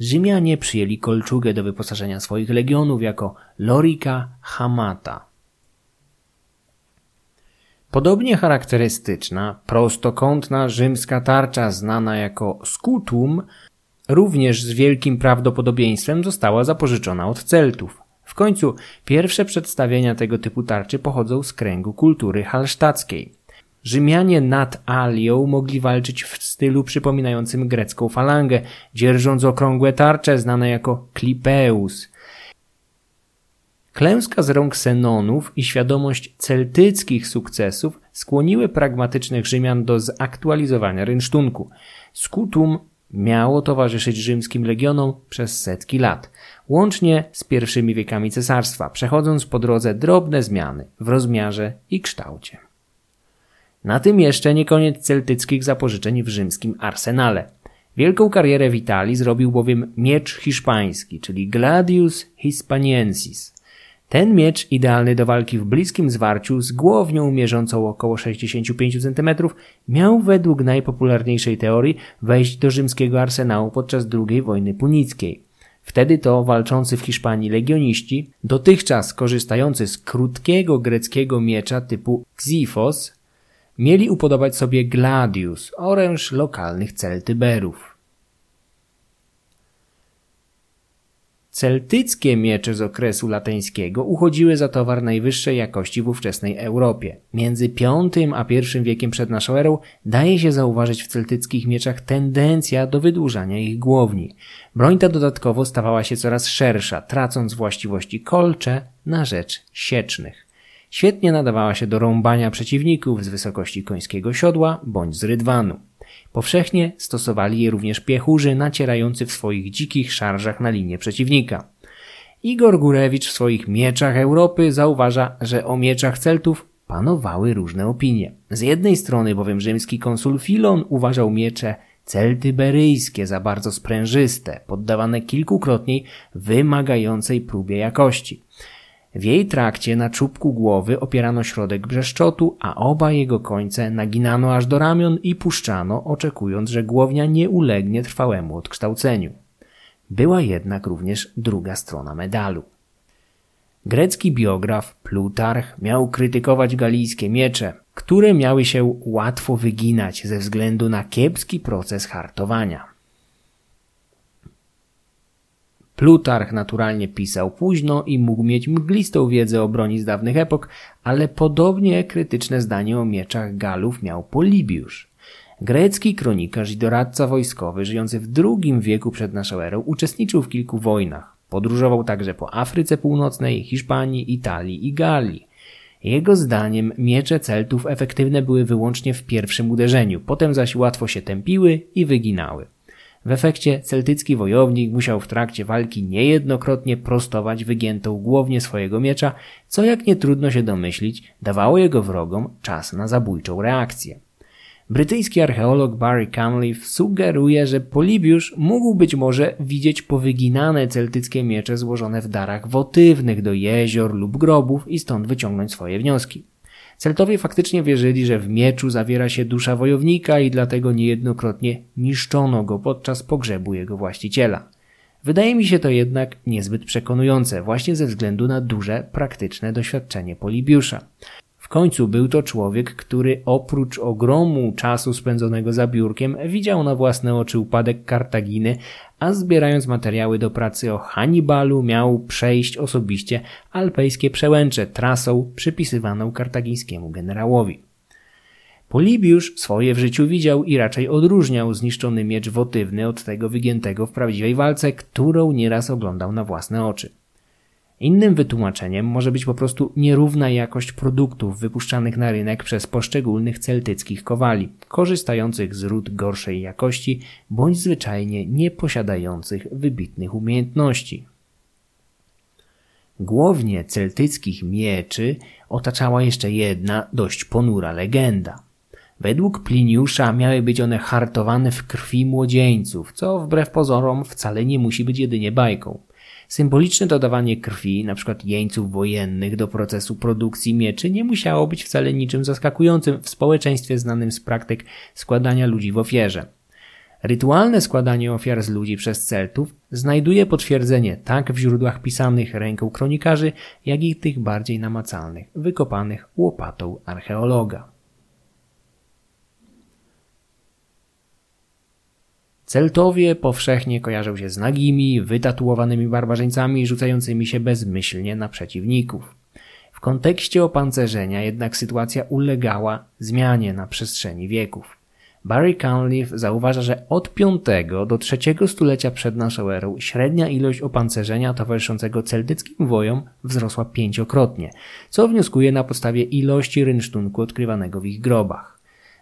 Rzymianie przyjęli kolczugę do wyposażenia swoich legionów jako lorika hamata. Podobnie charakterystyczna, prostokątna rzymska tarcza znana jako scutum również z wielkim prawdopodobieństwem została zapożyczona od Celtów. W końcu pierwsze przedstawienia tego typu tarczy pochodzą z kręgu kultury halsztackiej. Rzymianie nad Alią mogli walczyć w stylu przypominającym grecką falangę, dzierżąc okrągłe tarcze znane jako klipeus. Klęska z rąk Senonów i świadomość celtyckich sukcesów skłoniły pragmatycznych Rzymian do zaktualizowania rynsztunku. Skutum miało towarzyszyć rzymskim legionom przez setki lat, łącznie z pierwszymi wiekami cesarstwa, przechodząc po drodze drobne zmiany w rozmiarze i kształcie. Na tym jeszcze nie koniec celtyckich zapożyczeń w rzymskim arsenale. Wielką karierę w Italii zrobił bowiem miecz hiszpański, czyli Gladius Hispaniensis, ten miecz, idealny do walki w bliskim zwarciu z głownią mierzącą około 65 cm, miał według najpopularniejszej teorii wejść do rzymskiego arsenału podczas II wojny punickiej. Wtedy to walczący w Hiszpanii legioniści, dotychczas korzystający z krótkiego greckiego miecza typu Xifos, mieli upodobać sobie gladius, oręż lokalnych celtyberów. Celtyckie miecze z okresu lateńskiego uchodziły za towar najwyższej jakości w ówczesnej Europie. Między V a I wiekiem przed naszą erą daje się zauważyć w celtyckich mieczach tendencja do wydłużania ich głowni. Broń ta dodatkowo stawała się coraz szersza, tracąc właściwości kolcze na rzecz siecznych. Świetnie nadawała się do rąbania przeciwników z wysokości końskiego siodła bądź z rydwanu. Powszechnie stosowali je również piechurzy nacierający w swoich dzikich szarżach na linię przeciwnika. Igor Górewicz w swoich Mieczach Europy zauważa, że o mieczach Celtów panowały różne opinie. Z jednej strony bowiem rzymski konsul Filon uważał miecze celtyberyjskie za bardzo sprężyste, poddawane kilkukrotnie wymagającej próbie jakości. W jej trakcie na czubku głowy opierano środek brzeszczotu, a oba jego końce naginano aż do ramion i puszczano, oczekując, że głownia nie ulegnie trwałemu odkształceniu. Była jednak również druga strona medalu. Grecki biograf Plutarch miał krytykować galijskie miecze, które miały się łatwo wyginać ze względu na kiepski proces hartowania. Plutarch naturalnie pisał późno i mógł mieć mglistą wiedzę o broni z dawnych epok, ale podobnie krytyczne zdanie o mieczach Galów miał Polibiusz. Grecki kronikarz i doradca wojskowy żyjący w II wieku przed naszą erą uczestniczył w kilku wojnach. Podróżował także po Afryce Północnej, Hiszpanii, Italii i Galii. Jego zdaniem miecze Celtów efektywne były wyłącznie w pierwszym uderzeniu, potem zaś łatwo się tępiły i wyginały. W efekcie celtycki wojownik musiał w trakcie walki niejednokrotnie prostować wygiętą głownię swojego miecza, co jak nie trudno się domyślić, dawało jego wrogom czas na zabójczą reakcję. Brytyjski archeolog Barry Cunliffe sugeruje, że Polibiusz mógł być może widzieć powyginane celtyckie miecze złożone w darach wotywnych do jezior lub grobów i stąd wyciągnąć swoje wnioski. Celtowie faktycznie wierzyli, że w mieczu zawiera się dusza wojownika i dlatego niejednokrotnie niszczono go podczas pogrzebu jego właściciela. Wydaje mi się to jednak niezbyt przekonujące, właśnie ze względu na duże praktyczne doświadczenie Polibiusza. W końcu był to człowiek, który oprócz ogromu czasu spędzonego za biurkiem widział na własne oczy upadek Kartaginy, a zbierając materiały do pracy o Hannibalu miał przejść osobiście alpejskie przełęcze trasą przypisywaną kartagińskiemu generałowi. Polibiusz swoje w życiu widział i raczej odróżniał zniszczony miecz wotywny od tego wygiętego w prawdziwej walce, którą nieraz oglądał na własne oczy. Innym wytłumaczeniem może być po prostu nierówna jakość produktów wypuszczanych na rynek przez poszczególnych celtyckich kowali, korzystających z ród gorszej jakości bądź zwyczajnie nie posiadających wybitnych umiejętności. Głownie celtyckich mieczy otaczała jeszcze jedna dość ponura legenda. Według Pliniusza miały być one hartowane w krwi młodzieńców, co wbrew pozorom wcale nie musi być jedynie bajką. Symboliczne dodawanie krwi, np. jeńców wojennych do procesu produkcji mieczy nie musiało być wcale niczym zaskakującym w społeczeństwie znanym z praktyk składania ludzi w ofierze. Rytualne składanie ofiar z ludzi przez Celtów znajduje potwierdzenie tak w źródłach pisanych ręką kronikarzy, jak i tych bardziej namacalnych, wykopanych łopatą archeologa. Celtowie powszechnie kojarzą się z nagimi, wytatuowanymi barbarzyńcami rzucającymi się bezmyślnie na przeciwników. W kontekście opancerzenia jednak sytuacja ulegała zmianie na przestrzeni wieków. Barry Cunliffe zauważa, że od V do III stulecia przed naszą erą średnia ilość opancerzenia towarzyszącego celtyckim wojom wzrosła pięciokrotnie, co wnioskuje na podstawie ilości rynsztunku odkrywanego w ich grobach.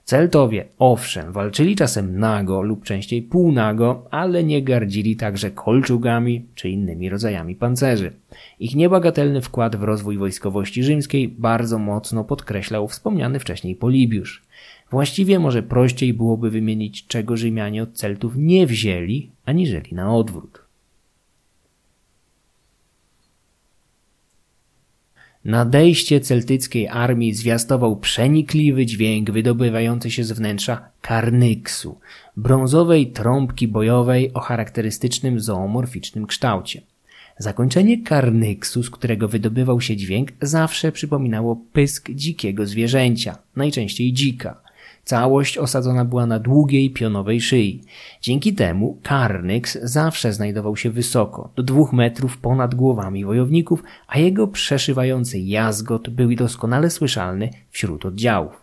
Celtowie, owszem, walczyli czasem nago lub częściej półnago, ale nie gardzili także kolczugami czy innymi rodzajami pancerzy. Ich niebagatelny wkład w rozwój wojskowości rzymskiej bardzo mocno podkreślał wspomniany wcześniej Polibiusz. Właściwie może prościej byłoby wymienić, czego Rzymianie od Celtów nie wzięli, aniżeli na odwrót. Nadejście celtyckiej armii zwiastował przenikliwy dźwięk wydobywający się z wnętrza karnyksu, brązowej trąbki bojowej o charakterystycznym zoomorficznym kształcie. Zakończenie karnyksu, z którego wydobywał się dźwięk, zawsze przypominało pysk dzikiego zwierzęcia, najczęściej dzika. Całość osadzona była na długiej, pionowej szyi. Dzięki temu Karnyks zawsze znajdował się wysoko, do dwóch metrów ponad głowami wojowników, a jego przeszywający jazgot był doskonale słyszalny wśród oddziałów.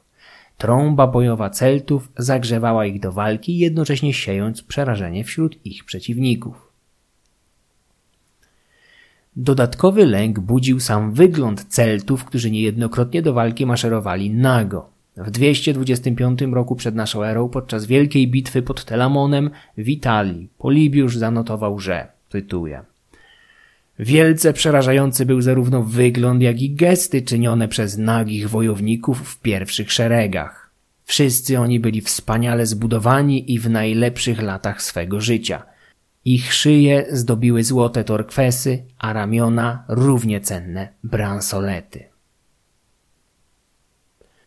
Trąba bojowa Celtów zagrzewała ich do walki, jednocześnie siejąc przerażenie wśród ich przeciwników. Dodatkowy lęk budził sam wygląd Celtów, którzy niejednokrotnie do walki maszerowali nago. W 225 roku przed naszą erą podczas wielkiej bitwy pod Telamonem w Italii Polibiusz zanotował, że, cytuję, Wielce przerażający był zarówno wygląd, jak i gesty czynione przez nagich wojowników w pierwszych szeregach. Wszyscy oni byli wspaniale zbudowani i w najlepszych latach swego życia. Ich szyje zdobiły złote torkwesy, a ramiona równie cenne bransolety.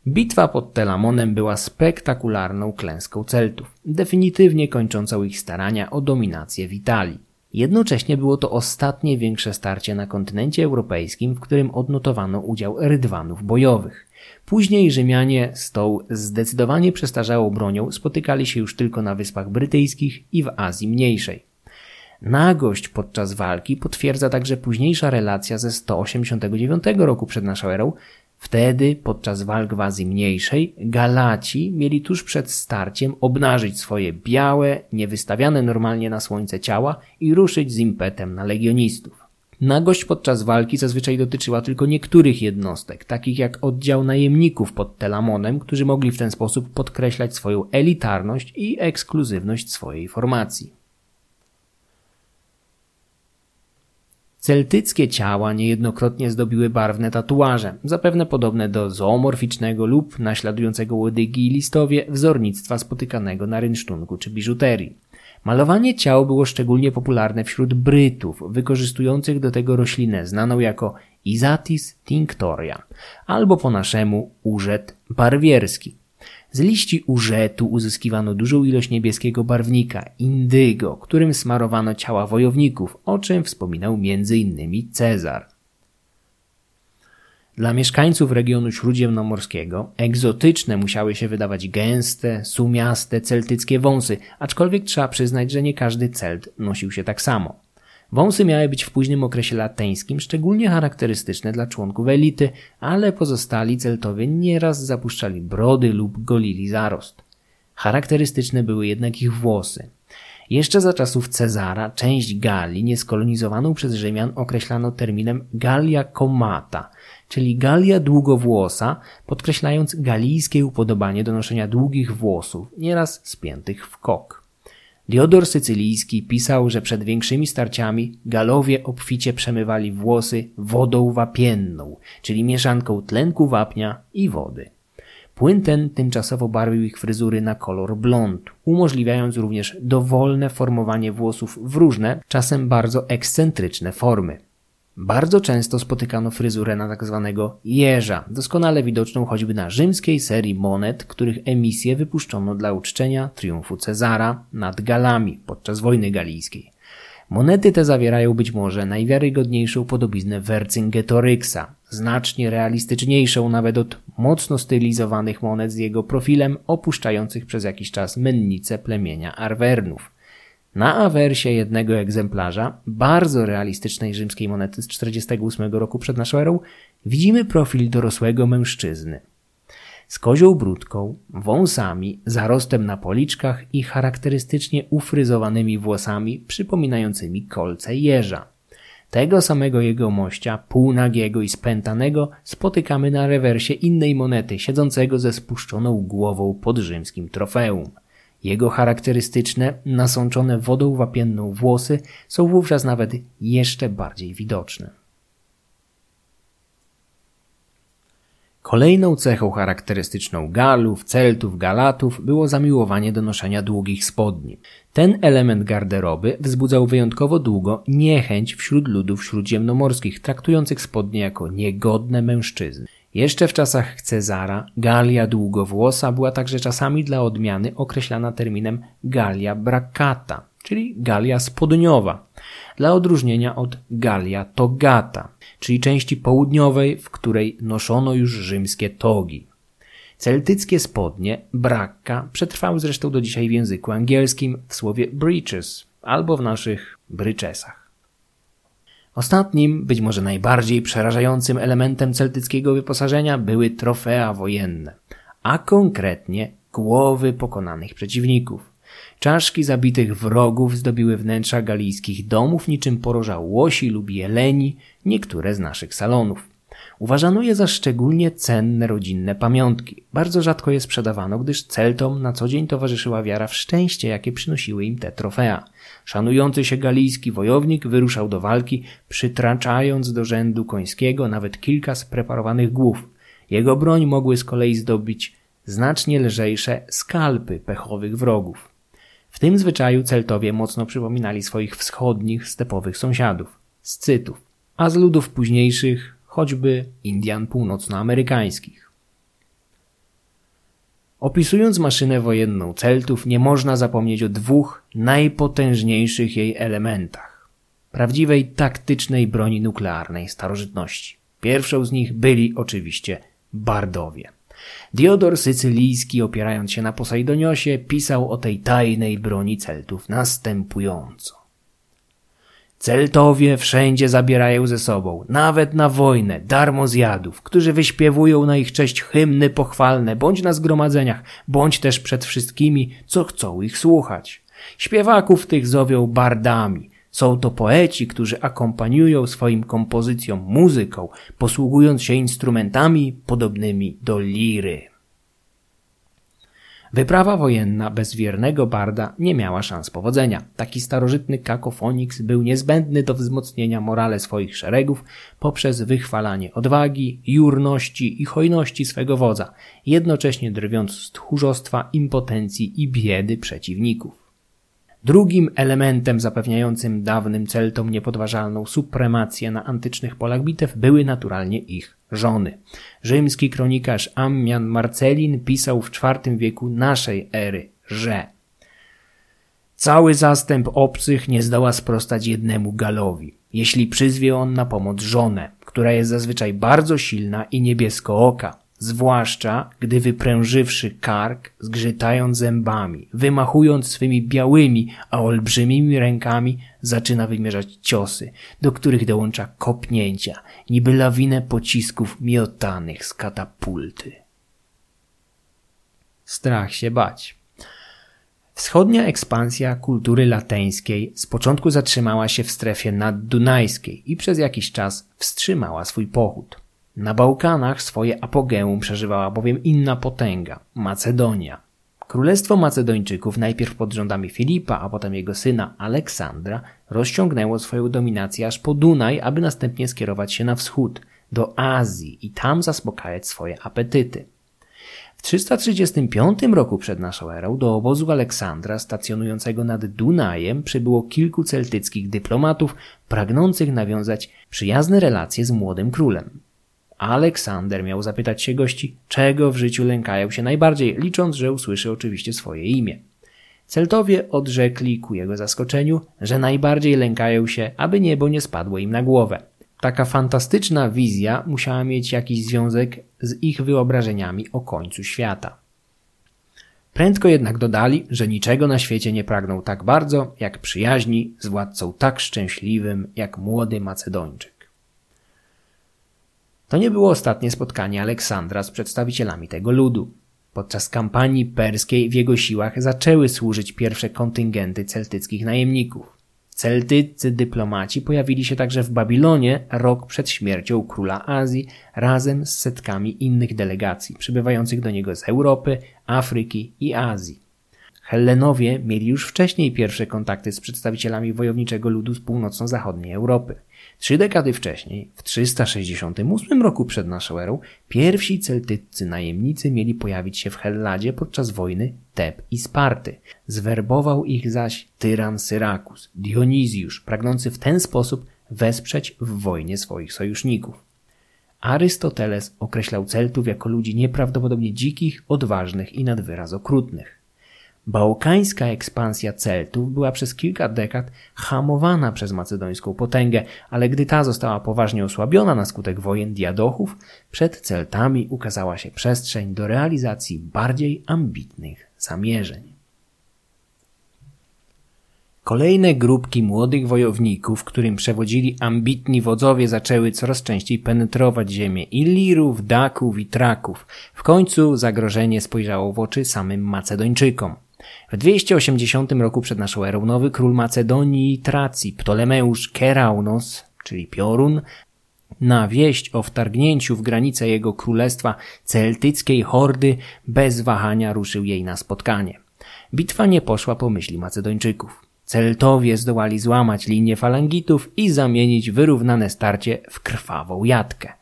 Bitwa pod Telamonem była spektakularną klęską Celtów, definitywnie kończącą ich starania o dominację w Italii. Jednocześnie było to ostatnie większe starcie na kontynencie europejskim, w którym odnotowano udział rydwanów bojowych. Później Rzymianie z tą zdecydowanie przestarzałą bronią spotykali się już tylko na Wyspach Brytyjskich i w Azji Mniejszej. Nagość podczas walki potwierdza także późniejsza relacja ze 189 roku przed naszą erą, Wtedy, podczas walk w Azji Mniejszej, Galaci mieli tuż przed starciem obnażyć swoje białe, niewystawiane normalnie na słońce ciała i ruszyć z impetem na legionistów. Nagość podczas walki zazwyczaj dotyczyła tylko niektórych jednostek, takich jak oddział najemników pod Telamonem, którzy mogli w ten sposób podkreślać swoją elitarność i ekskluzywność swojej formacji. Celtyckie ciała niejednokrotnie zdobiły barwne tatuaże, zapewne podobne do zoomorficznego lub naśladującego łodygi i listowie wzornictwa spotykanego na rynsztunku czy biżuterii. Malowanie ciał było szczególnie popularne wśród Brytów, wykorzystujących do tego roślinę znaną jako Isatis tinctoria, albo po naszemu urzet barwierski. Z liści urzetu uzyskiwano dużą ilość niebieskiego barwnika, indygo, którym smarowano ciała wojowników, o czym wspominał m.in. Cezar. Dla mieszkańców regionu śródziemnomorskiego egzotyczne musiały się wydawać gęste, sumiaste, celtyckie wąsy, aczkolwiek trzeba przyznać, że nie każdy celt nosił się tak samo. Wąsy miały być w późnym okresie lateńskim szczególnie charakterystyczne dla członków elity, ale pozostali celtowie nieraz zapuszczali brody lub golili zarost. Charakterystyczne były jednak ich włosy. Jeszcze za czasów Cezara część Galii nieskolonizowaną przez Rzymian określano terminem Gallia comata, czyli Galia długowłosa, podkreślając galijskie upodobanie do noszenia długich włosów, nieraz spiętych w kok. Diodor Sycylijski pisał, że przed większymi starciami Galowie obficie przemywali włosy wodą wapienną, czyli mieszanką tlenku wapnia i wody. Płyn ten tymczasowo barwił ich fryzury na kolor blond, umożliwiając również dowolne formowanie włosów w różne, czasem bardzo ekscentryczne formy. Bardzo często spotykano fryzurę na tak zwanego jeża, doskonale widoczną choćby na rzymskiej serii monet, których emisję wypuszczono dla uczczenia triumfu Cezara nad Galami podczas wojny galijskiej. Monety te zawierają być może najwiarygodniejszą podobiznę Vercingetoryksa, znacznie realistyczniejszą nawet od mocno stylizowanych monet z jego profilem opuszczających przez jakiś czas mennice plemienia Arwernów. Na awersie jednego egzemplarza, bardzo realistycznej rzymskiej monety z 48 roku przed naszą erą, widzimy profil dorosłego mężczyzny. Z kozią brudką, wąsami, zarostem na policzkach i charakterystycznie ufryzowanymi włosami przypominającymi kolce jeża. Tego samego jego mościa, półnagiego i spętanego, spotykamy na rewersie innej monety, siedzącego ze spuszczoną głową pod rzymskim trofeum. Jego charakterystyczne, nasączone wodą wapienną włosy są wówczas nawet jeszcze bardziej widoczne. Kolejną cechą charakterystyczną Galów, Celtów, Galatów było zamiłowanie do noszenia długich spodni. Ten element garderoby wzbudzał wyjątkowo długo niechęć wśród ludów śródziemnomorskich, traktujących spodnie jako niegodne mężczyzny. Jeszcze w czasach Cezara Galia długowłosa była także czasami dla odmiany określana terminem Galia bracata, czyli Galia spodniowa, dla odróżnienia od Galia togata, czyli części południowej, w której noszono już rzymskie togi. Celtyckie spodnie, brakka, przetrwały zresztą do dzisiaj w języku angielskim w słowie breeches albo w naszych bryczesach. Ostatnim, być może najbardziej przerażającym elementem celtyckiego wyposażenia były trofea wojenne, a konkretnie głowy pokonanych przeciwników. Czaszki zabitych wrogów zdobiły wnętrza galijskich domów niczym poroża łosi lub jeleni niektóre z naszych salonów. Uważano je za szczególnie cenne rodzinne pamiątki. Bardzo rzadko je sprzedawano, gdyż Celtom na co dzień towarzyszyła wiara w szczęście, jakie przynosiły im te trofea. Szanujący się galijski wojownik wyruszał do walki, przytraczając do rzędu końskiego nawet kilka spreparowanych głów. Jego broń mogły z kolei zdobyć znacznie lżejsze skalpy pechowych wrogów. W tym zwyczaju Celtowie mocno przypominali swoich wschodnich, stepowych sąsiadów, Scytów, a z ludów późniejszych choćby Indian północnoamerykańskich. Opisując maszynę wojenną Celtów, nie można zapomnieć o dwóch najpotężniejszych jej elementach prawdziwej taktycznej broni nuklearnej starożytności. Pierwszą z nich byli oczywiście Bardowie. Diodor Sycylijski, opierając się na Posejdoniosie, pisał o tej tajnej broni Celtów następująco. Celtowie wszędzie zabierają ze sobą, nawet na wojnę, darmo zjadów, którzy wyśpiewują na ich cześć hymny pochwalne, bądź na zgromadzeniach, bądź też przed wszystkimi, co chcą ich słuchać. Śpiewaków tych zowią bardami. Są to poeci, którzy akompaniują swoim kompozycjom muzyką, posługując się instrumentami podobnymi do liry. Wyprawa wojenna bez wiernego barda nie miała szans powodzenia. Taki starożytny kakofoniks był niezbędny do wzmocnienia morale swoich szeregów poprzez wychwalanie odwagi, jurności i hojności swego wodza, jednocześnie drwiąc z tchórzostwa, impotencji i biedy przeciwników. Drugim elementem zapewniającym dawnym Celtom niepodważalną supremację na antycznych polach bitew były naturalnie ich żony. Rzymski kronikarz Ammian Marcelin pisał w IV wieku naszej ery, że Cały zastęp obcych nie zdoła sprostać jednemu Galowi, jeśli przyzwie on na pomoc żonę, która jest zazwyczaj bardzo silna i niebiesko oka, zwłaszcza gdy wyprężywszy kark, zgrzytając zębami, wymachując swymi białymi, a olbrzymimi rękami, zaczyna wymierzać ciosy, do których dołącza kopnięcia, niby lawinę pocisków miotanych z katapulty. Strach się bać. Wschodnia ekspansja kultury lateńskiej z początku zatrzymała się w strefie naddunajskiej i przez jakiś czas wstrzymała swój pochód. Na Bałkanach swoje apogeum przeżywała bowiem inna potęga Macedonia. Królestwo Macedończyków, najpierw pod rządami Filipa, a potem jego syna Aleksandra, rozciągnęło swoją dominację aż po Dunaj, aby następnie skierować się na wschód, do Azji i tam zaspokajać swoje apetyty. W 335 roku przed naszą erą do obozu Aleksandra stacjonującego nad Dunajem przybyło kilku celtyckich dyplomatów pragnących nawiązać przyjazne relacje z młodym królem. Aleksander miał zapytać się gości, czego w życiu lękają się najbardziej, licząc, że usłyszy oczywiście swoje imię. Celtowie odrzekli ku jego zaskoczeniu, że najbardziej lękają się, aby niebo nie spadło im na głowę. Taka fantastyczna wizja musiała mieć jakiś związek z ich wyobrażeniami o końcu świata. Prędko jednak dodali, że niczego na świecie nie pragną tak bardzo, jak przyjaźni z władcą tak szczęśliwym jak młody Macedończyk. To nie było ostatnie spotkanie Aleksandra z przedstawicielami tego ludu. Podczas kampanii perskiej w jego siłach zaczęły służyć pierwsze kontyngenty celtyckich najemników. Celtyccy dyplomaci pojawili się także w Babilonie rok przed śmiercią króla Azji razem z setkami innych delegacji przybywających do niego z Europy, Afryki i Azji. Hellenowie mieli już wcześniej pierwsze kontakty z przedstawicielami wojowniczego ludu z północno-zachodniej Europy. Trzy dekady wcześniej, w 368 roku przed naszą erą, pierwsi celtyccy najemnicy mieli pojawić się w Helladzie podczas wojny Teb i Sparty. Zwerbował ich zaś tyran Syrakus, Dionizjusz, pragnący w ten sposób wesprzeć w wojnie swoich sojuszników. Arystoteles określał Celtów jako ludzi nieprawdopodobnie dzikich, odważnych i nad wyraz okrutnych. Bałkańska ekspansja Celtów była przez kilka dekad hamowana przez macedońską potęgę, ale gdy ta została poważnie osłabiona na skutek wojen diadochów, przed Celtami ukazała się przestrzeń do realizacji bardziej ambitnych zamierzeń. Kolejne grupki młodych wojowników, którym przewodzili ambitni wodzowie, zaczęły coraz częściej penetrować ziemię Ilirów, Daków i Traków. W końcu zagrożenie spojrzało w oczy samym Macedończykom. W 280 roku przed naszą erą nowy król Macedonii i Tracji, Ptolemeusz Keraunos, czyli Piorun, Na wieść o wtargnięciu w granice jego królestwa celtyckiej hordy bez wahania ruszył jej na spotkanie. Bitwa nie poszła po myśli Macedończyków. Celtowie zdołali złamać linię falangitów i zamienić wyrównane starcie w krwawą jatkę.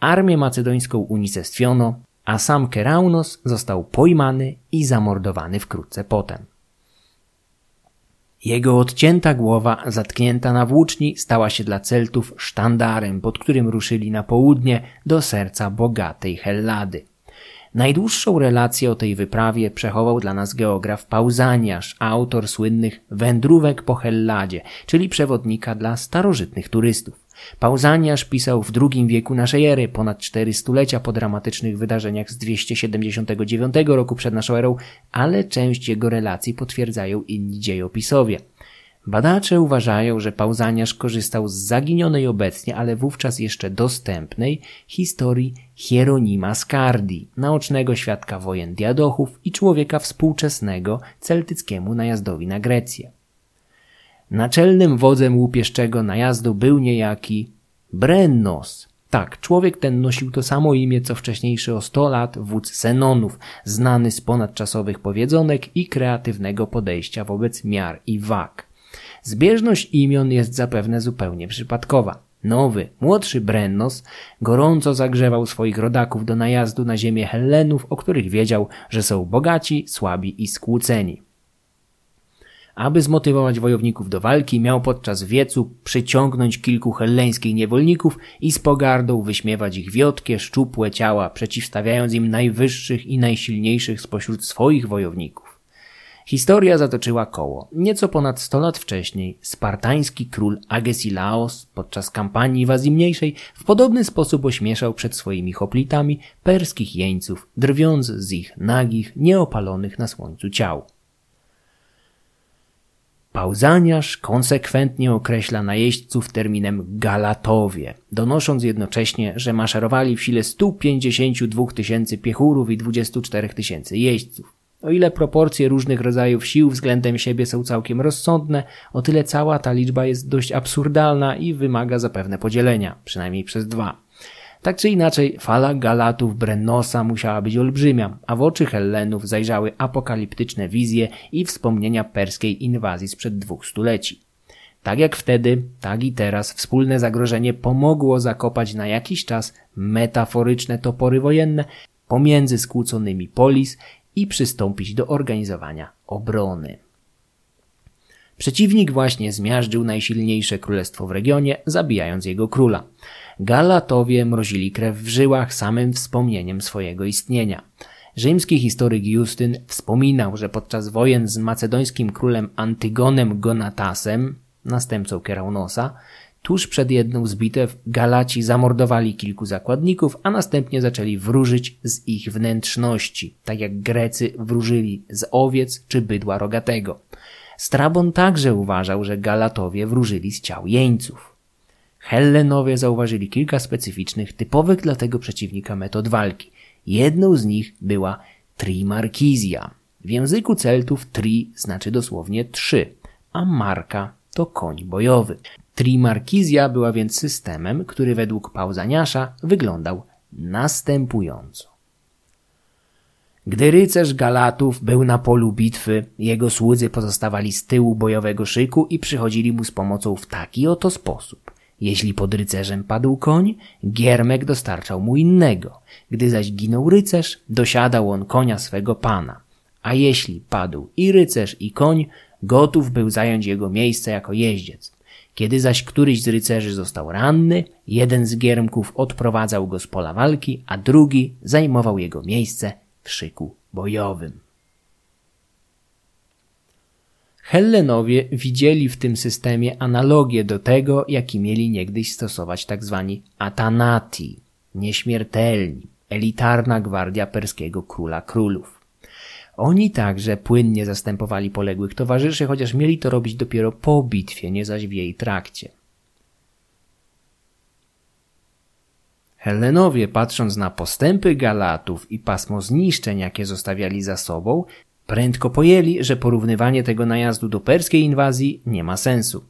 Armię macedońską unicestwiono, a sam Keraunos został pojmany i zamordowany wkrótce potem. Jego odcięta głowa, zatknięta na włóczni, stała się dla Celtów sztandarem, pod którym ruszyli na południe do serca bogatej Hellady. Najdłuższą relację o tej wyprawie przechował dla nas geograf Pauzaniasz, autor słynnych Wędrówek po Helladzie, czyli przewodnika dla starożytnych turystów. Pauzaniasz pisał w II wieku naszej ery, ponad cztery stulecia po dramatycznych wydarzeniach z 279 roku przed naszą erą, ale część jego relacji potwierdzają inni dziejopisowie. Badacze uważają, że Pauzaniasz korzystał z zaginionej obecnie, ale wówczas jeszcze dostępnej historii Hieronima Scardi, naocznego świadka wojen diadochów i człowieka współczesnego celtyckiemu najazdowi na Grecję. Naczelnym wodzem łupieszczego najazdu był niejaki Brennos. Tak, człowiek ten nosił to samo imię co wcześniejszy o 100 lat wódz Senonów, znany z ponadczasowych powiedzonek i kreatywnego podejścia wobec miar i wag. Zbieżność imion jest zapewne zupełnie przypadkowa. Nowy, młodszy Brennos gorąco zagrzewał swoich rodaków do najazdu na ziemię Hellenów, o których wiedział, że są bogaci, słabi i skłóceni. Aby zmotywować wojowników do walki, miał podczas wiecu przyciągnąć kilku helleńskich niewolników i z pogardą wyśmiewać ich wiotkie, szczupłe ciała, przeciwstawiając im najwyższych i najsilniejszych spośród swoich wojowników. Historia zatoczyła koło. Nieco ponad 100 lat wcześniej spartański król Agesilaos podczas kampanii inwazji mniejszej w podobny sposób ośmieszał przed swoimi hoplitami perskich jeńców, drwiąc z ich nagich, nieopalonych na słońcu ciał. Pauzaniarz konsekwentnie określa najeźdźców terminem Galatowie, donosząc jednocześnie, że maszerowali w sile 152 tysięcy piechurów i 24 tysięcy jeźdźców. O ile proporcje różnych rodzajów sił względem siebie są całkiem rozsądne, o tyle cała ta liczba jest dość absurdalna i wymaga zapewne podzielenia, przynajmniej przez dwa. Tak czy inaczej, fala Galatów Brennosa musiała być olbrzymia, a w oczy Hellenów zajrzały apokaliptyczne wizje i wspomnienia perskiej inwazji sprzed dwóch stuleci. Tak jak wtedy, tak i teraz wspólne zagrożenie pomogło zakopać na jakiś czas metaforyczne topory wojenne pomiędzy skłóconymi polis i przystąpić do organizowania obrony. Przeciwnik właśnie zmiażdżył najsilniejsze królestwo w regionie, zabijając jego króla. Galatowie mrozili krew w żyłach samym wspomnieniem swojego istnienia. Rzymski historyk Justyn wspominał, że podczas wojen z macedońskim królem Antygonem Gonatasem, następcą Keraunosa, tuż przed jedną z bitew Galaci zamordowali kilku zakładników, a następnie zaczęli wróżyć z ich wnętrzności, tak jak Grecy wróżyli z owiec czy bydła rogatego. Strabon także uważał, że Galatowie wróżyli z ciał jeńców. Hellenowie zauważyli kilka specyficznych, typowych dla tego przeciwnika metod walki. Jedną z nich była trimarkizja. W języku Celtów tri znaczy dosłownie trzy, a marka to koń bojowy. Trimarkizja była więc systemem, który według Pauzaniasza wyglądał następująco. Gdy rycerz Galatów był na polu bitwy, jego słudzy pozostawali z tyłu bojowego szyku i przychodzili mu z pomocą w taki oto sposób. Jeśli pod rycerzem padł koń, giermek dostarczał mu innego. Gdy zaś ginął rycerz, dosiadał on konia swego pana. A jeśli padł i rycerz i koń, gotów był zająć jego miejsce jako jeździec. Kiedy zaś któryś z rycerzy został ranny, jeden z giermków odprowadzał go z pola walki, a drugi zajmował jego miejsce w szyku bojowym. Hellenowie widzieli w tym systemie analogię do tego, jaki mieli niegdyś stosować tzw. Tak atanati, nieśmiertelni, elitarna gwardia perskiego króla królów. Oni także płynnie zastępowali poległych towarzyszy, chociaż mieli to robić dopiero po bitwie, nie zaś w jej trakcie. Hellenowie, patrząc na postępy Galatów i pasmo zniszczeń, jakie zostawiali za sobą, Prędko pojęli, że porównywanie tego najazdu do perskiej inwazji nie ma sensu.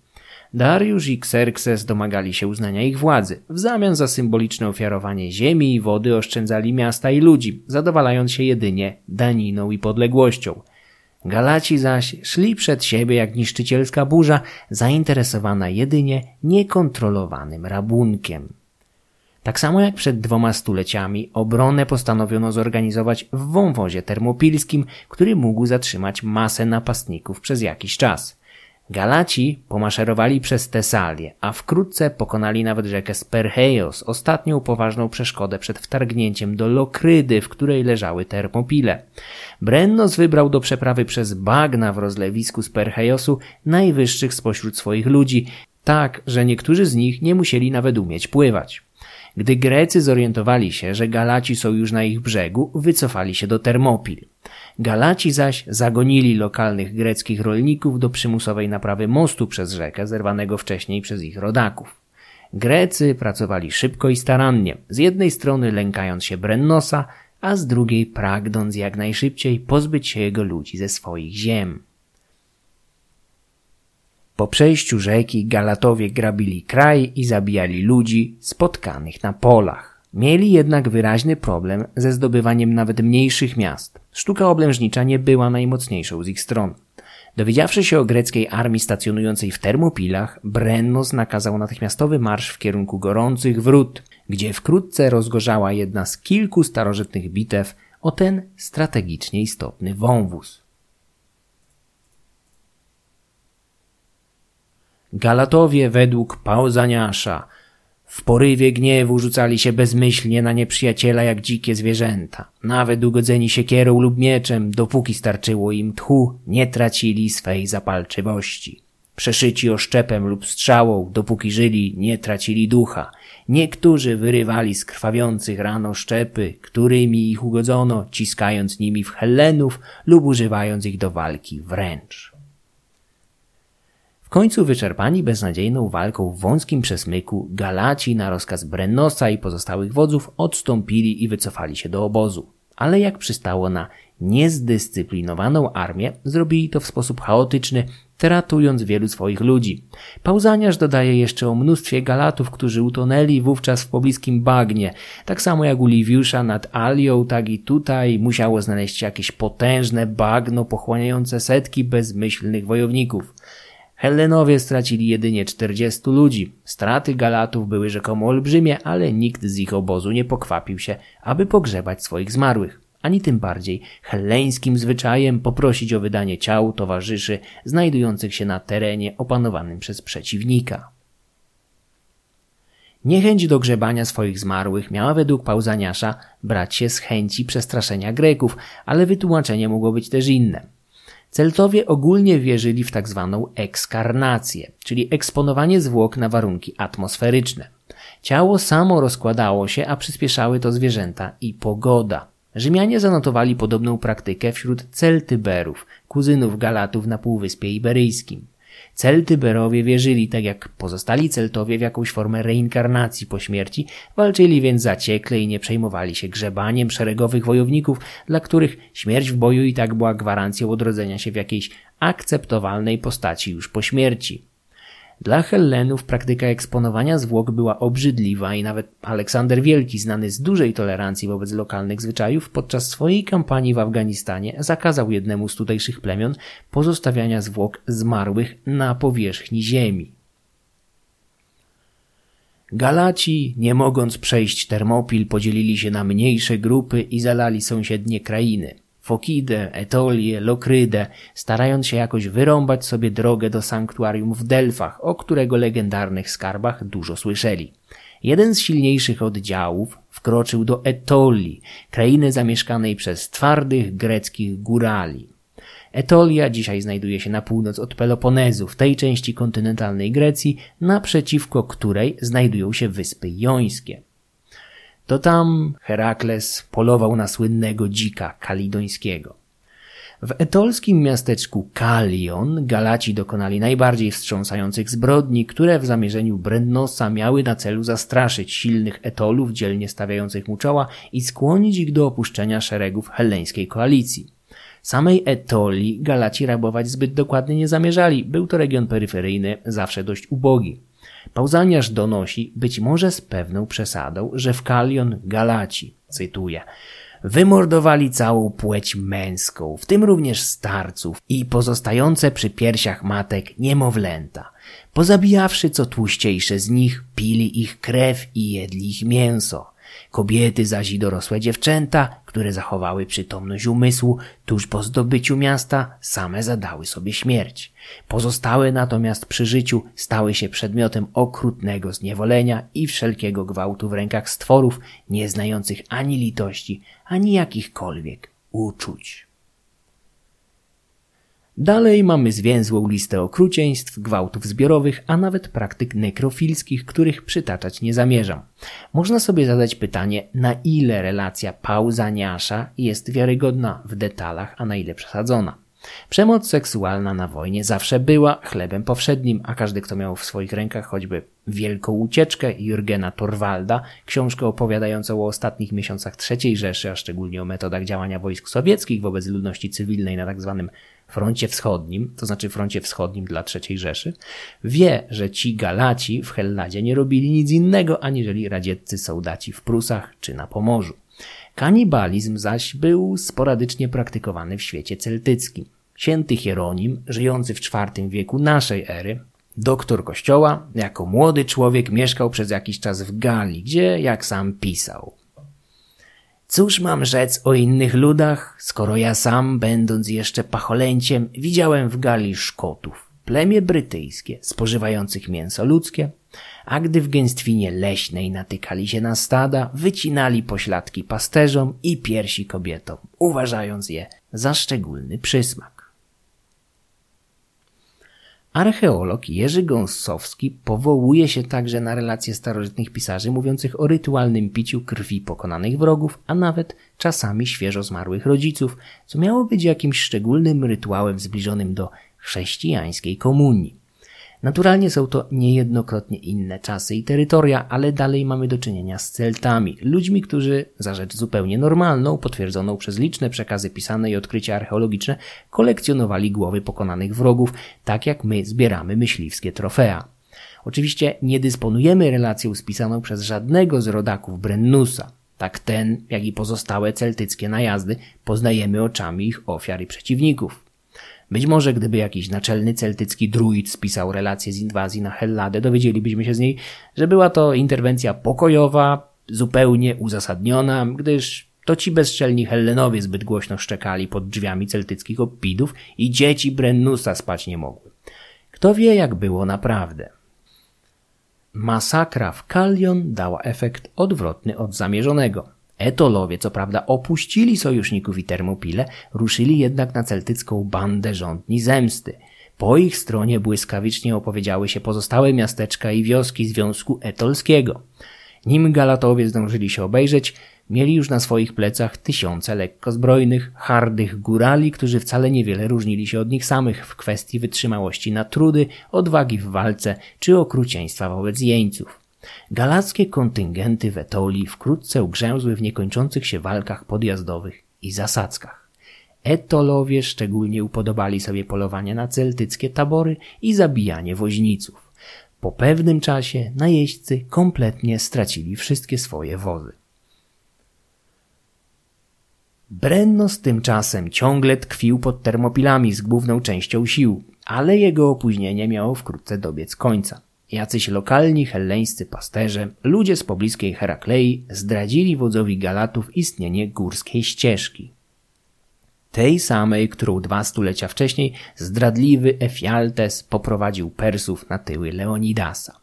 Dariusz i Xerxes domagali się uznania ich władzy. W zamian za symboliczne ofiarowanie ziemi i wody oszczędzali miasta i ludzi, zadowalając się jedynie daniną i podległością. Galaci zaś szli przed siebie jak niszczycielska burza, zainteresowana jedynie niekontrolowanym rabunkiem. Tak samo jak przed dwoma stuleciami obronę postanowiono zorganizować w wąwozie termopilskim, który mógł zatrzymać masę napastników przez jakiś czas. Galaci pomaszerowali przez Tesalię, a wkrótce pokonali nawet rzekę Spercheios, ostatnią poważną przeszkodę przed wtargnięciem do Lokrydy, w której leżały termopile. Brennos wybrał do przeprawy przez bagna w rozlewisku Spercheiosu najwyższych spośród swoich ludzi, tak, że niektórzy z nich nie musieli nawet umieć pływać. Gdy Grecy zorientowali się, że Galaci są już na ich brzegu, wycofali się do Termopil. Galaci zaś zagonili lokalnych greckich rolników do przymusowej naprawy mostu przez rzekę, zerwanego wcześniej przez ich rodaków. Grecy pracowali szybko i starannie, z jednej strony lękając się Brennosa, a z drugiej pragnąc jak najszybciej pozbyć się jego ludzi ze swoich ziem. Po przejściu rzeki Galatowie grabili kraj i zabijali ludzi spotkanych na polach. Mieli jednak wyraźny problem ze zdobywaniem nawet mniejszych miast. Sztuka oblężnicza nie była najmocniejszą z ich stron. Dowiedziawszy się o greckiej armii stacjonującej w Termopilach, Brennos nakazał natychmiastowy marsz w kierunku gorących wrót, gdzie wkrótce rozgorzała jedna z kilku starożytnych bitew o ten strategicznie istotny wąwóz. Galatowie według Pauzaniasza w porywie gniewu rzucali się bezmyślnie na nieprzyjaciela jak dzikie zwierzęta. Nawet ugodzeni siekierą lub mieczem, dopóki starczyło im tchu, nie tracili swej zapalczywości. Przeszyci oszczepem lub strzałą, dopóki żyli, nie tracili ducha. Niektórzy wyrywali z krwawiących ran oszczepy, którymi ich ugodzono, ciskając nimi w Hellenów lub używając ich do walki wręcz. W końcu wyczerpani beznadziejną walką w wąskim przesmyku, Galaci na rozkaz Brennosa i pozostałych wodzów odstąpili i wycofali się do obozu. Ale jak przystało na niezdyscyplinowaną armię, zrobili to w sposób chaotyczny, tratując wielu swoich ludzi. Pauzaniarz dodaje jeszcze o mnóstwie Galatów, którzy utonęli wówczas w pobliskim bagnie. Tak samo jak u nad Alią, tak i tutaj musiało znaleźć jakieś potężne bagno pochłaniające setki bezmyślnych wojowników. Hellenowie stracili jedynie 40 ludzi. Straty Galatów były rzekomo olbrzymie, ale nikt z ich obozu nie pokwapił się, aby pogrzebać swoich zmarłych. Ani tym bardziej helleńskim zwyczajem poprosić o wydanie ciał towarzyszy znajdujących się na terenie opanowanym przez przeciwnika. Niechęć do grzebania swoich zmarłych miała według Pauzaniasza brać się z chęci przestraszenia Greków, ale wytłumaczenie mogło być też inne. Celtowie ogólnie wierzyli w tak zwaną ekskarnację, czyli eksponowanie zwłok na warunki atmosferyczne. Ciało samo rozkładało się, a przyspieszały to zwierzęta i pogoda. Rzymianie zanotowali podobną praktykę wśród Celtyberów, kuzynów Galatów na Półwyspie Iberyjskim. Celtyberowie wierzyli, tak jak pozostali Celtowie, w jakąś formę reinkarnacji po śmierci, walczyli więc zaciekle i nie przejmowali się grzebaniem szeregowych wojowników, dla których śmierć w boju i tak była gwarancją odrodzenia się w jakiejś akceptowalnej postaci już po śmierci. Dla Hellenów praktyka eksponowania zwłok była obrzydliwa i nawet Aleksander Wielki, znany z dużej tolerancji wobec lokalnych zwyczajów, podczas swojej kampanii w Afganistanie zakazał jednemu z tutejszych plemion pozostawiania zwłok zmarłych na powierzchni ziemi. Galaci, nie mogąc przejść Termopil, podzielili się na mniejsze grupy i zalali sąsiednie krainy – Fokidę, Etolię, Lokrydę, starając się jakoś wyrąbać sobie drogę do sanktuarium w Delfach, o którego legendarnych skarbach dużo słyszeli. Jeden z silniejszych oddziałów wkroczył do Etolii, krainy zamieszkanej przez twardych greckich górali. Etolia dzisiaj znajduje się na północ od Peloponezu, w tej części kontynentalnej Grecji, naprzeciwko której znajdują się wyspy jońskie. To tam Herakles polował na słynnego dzika kalidońskiego. W etolskim miasteczku Kalion Galaci dokonali najbardziej wstrząsających zbrodni, które w zamierzeniu Brennosa miały na celu zastraszyć silnych etolów dzielnie stawiających mu czoła i skłonić ich do opuszczenia szeregów helleńskiej koalicji. Samej Etoli Galaci rabować zbyt dokładnie nie zamierzali. Był to region peryferyjny, zawsze dość ubogi. Pauzaniarz donosi, być może z pewną przesadą, że w Kalion Galaci, cytuję, wymordowali całą płeć męską, w tym również starców i pozostające przy piersiach matek niemowlęta. Pozabijawszy co tłuściejsze z nich, pili ich krew i jedli ich mięso. Kobiety zaś i dorosłe dziewczęta, które zachowały przytomność umysłu tuż po zdobyciu miasta, same zadały sobie śmierć. Pozostałe natomiast przy życiu stały się przedmiotem okrutnego zniewolenia i wszelkiego gwałtu w rękach stworów, nie znających ani litości, ani jakichkolwiek uczuć. Dalej mamy zwięzłą listę okrucieństw, gwałtów zbiorowych, a nawet praktyk nekrofilskich, których przytaczać nie zamierzam. Można sobie zadać pytanie, na ile relacja pauzaniasza jest wiarygodna w detalach, a na ile przesadzona. Przemoc seksualna na wojnie zawsze była chlebem powszednim, a każdy, kto miał w swoich rękach choćby Wielką Ucieczkę Jurgena Torwalda, książkę opowiadającą o ostatnich miesiącach III Rzeszy, a szczególnie o metodach działania wojsk sowieckich wobec ludności cywilnej na tzw. Froncie wschodnim, to znaczy froncie wschodnim dla III Rzeszy, wie, że ci Galaci w Helladzie nie robili nic innego aniżeli radzieccy soldaci w Prusach czy na Pomorzu. Kanibalizm zaś był sporadycznie praktykowany w świecie celtyckim. Święty Hieronim, żyjący w IV wieku naszej ery, doktor kościoła, jako młody człowiek mieszkał przez jakiś czas w Galii, gdzie, jak sam pisał, Cóż mam rzec o innych ludach, skoro ja sam, będąc jeszcze pacholęciem, widziałem w Galii Szkotów, plemię brytyjskie, spożywających mięso ludzkie, a gdy w gęstwinie leśnej natykali się na stada, wycinali pośladki pasterzom i piersi kobietom, uważając je za szczególny przysmak. Archeolog Jerzy Gąsowski powołuje się także na relacje starożytnych pisarzy mówiących o rytualnym piciu krwi pokonanych wrogów, a nawet czasami świeżo zmarłych rodziców, co miało być jakimś szczególnym rytuałem zbliżonym do chrześcijańskiej komunii. Naturalnie są to niejednokrotnie inne czasy i terytoria, ale dalej mamy do czynienia z Celtami, ludźmi, którzy za rzecz zupełnie normalną, potwierdzoną przez liczne przekazy pisane i odkrycia archeologiczne, kolekcjonowali głowy pokonanych wrogów, tak jak my zbieramy myśliwskie trofea. Oczywiście nie dysponujemy relacją spisaną przez żadnego z rodaków Brennusa. Tak ten, jak i pozostałe celtyckie najazdy poznajemy oczami ich ofiar i przeciwników. Być może gdyby jakiś naczelny celtycki druid spisał relację z inwazji na Helladę, dowiedzielibyśmy się z niej, że była to interwencja pokojowa, zupełnie uzasadniona, gdyż to ci bezczelni Hellenowie zbyt głośno szczekali pod drzwiami celtyckich opidów i dzieci Brennusa spać nie mogły. Kto wie, jak było naprawdę. Masakra w Kalion dała efekt odwrotny od zamierzonego. Etolowie, co prawda, opuścili sojuszników i Termopile, ruszyli jednak na celtycką bandę rządni zemsty. Po ich stronie błyskawicznie opowiedziały się pozostałe miasteczka i wioski Związku Etolskiego. Nim Galatowie zdążyli się obejrzeć, mieli już na swoich plecach tysiące lekko zbrojnych, hardych górali, którzy wcale niewiele różnili się od nich samych w kwestii wytrzymałości na trudy, odwagi w walce czy okrucieństwa wobec jeńców. Galackie kontyngenty w Etolii wkrótce ugrzęzły w niekończących się walkach podjazdowych i zasadzkach. Etolowie szczególnie upodobali sobie polowanie na celtyckie tabory i zabijanie woźniców. Po pewnym czasie najeźdźcy kompletnie stracili wszystkie swoje wozy. Brennos tymczasem ciągle tkwił pod termopilami z główną częścią sił, ale jego opóźnienie miało wkrótce dobiec końca. Jacyś lokalni helleńscy pasterze, ludzie z pobliskiej Heraklei, zdradzili wodzowi Galatów istnienie górskiej ścieżki. Tej samej, którą dwa stulecia wcześniej zdradliwy Efialtes poprowadził Persów na tyły Leonidasa.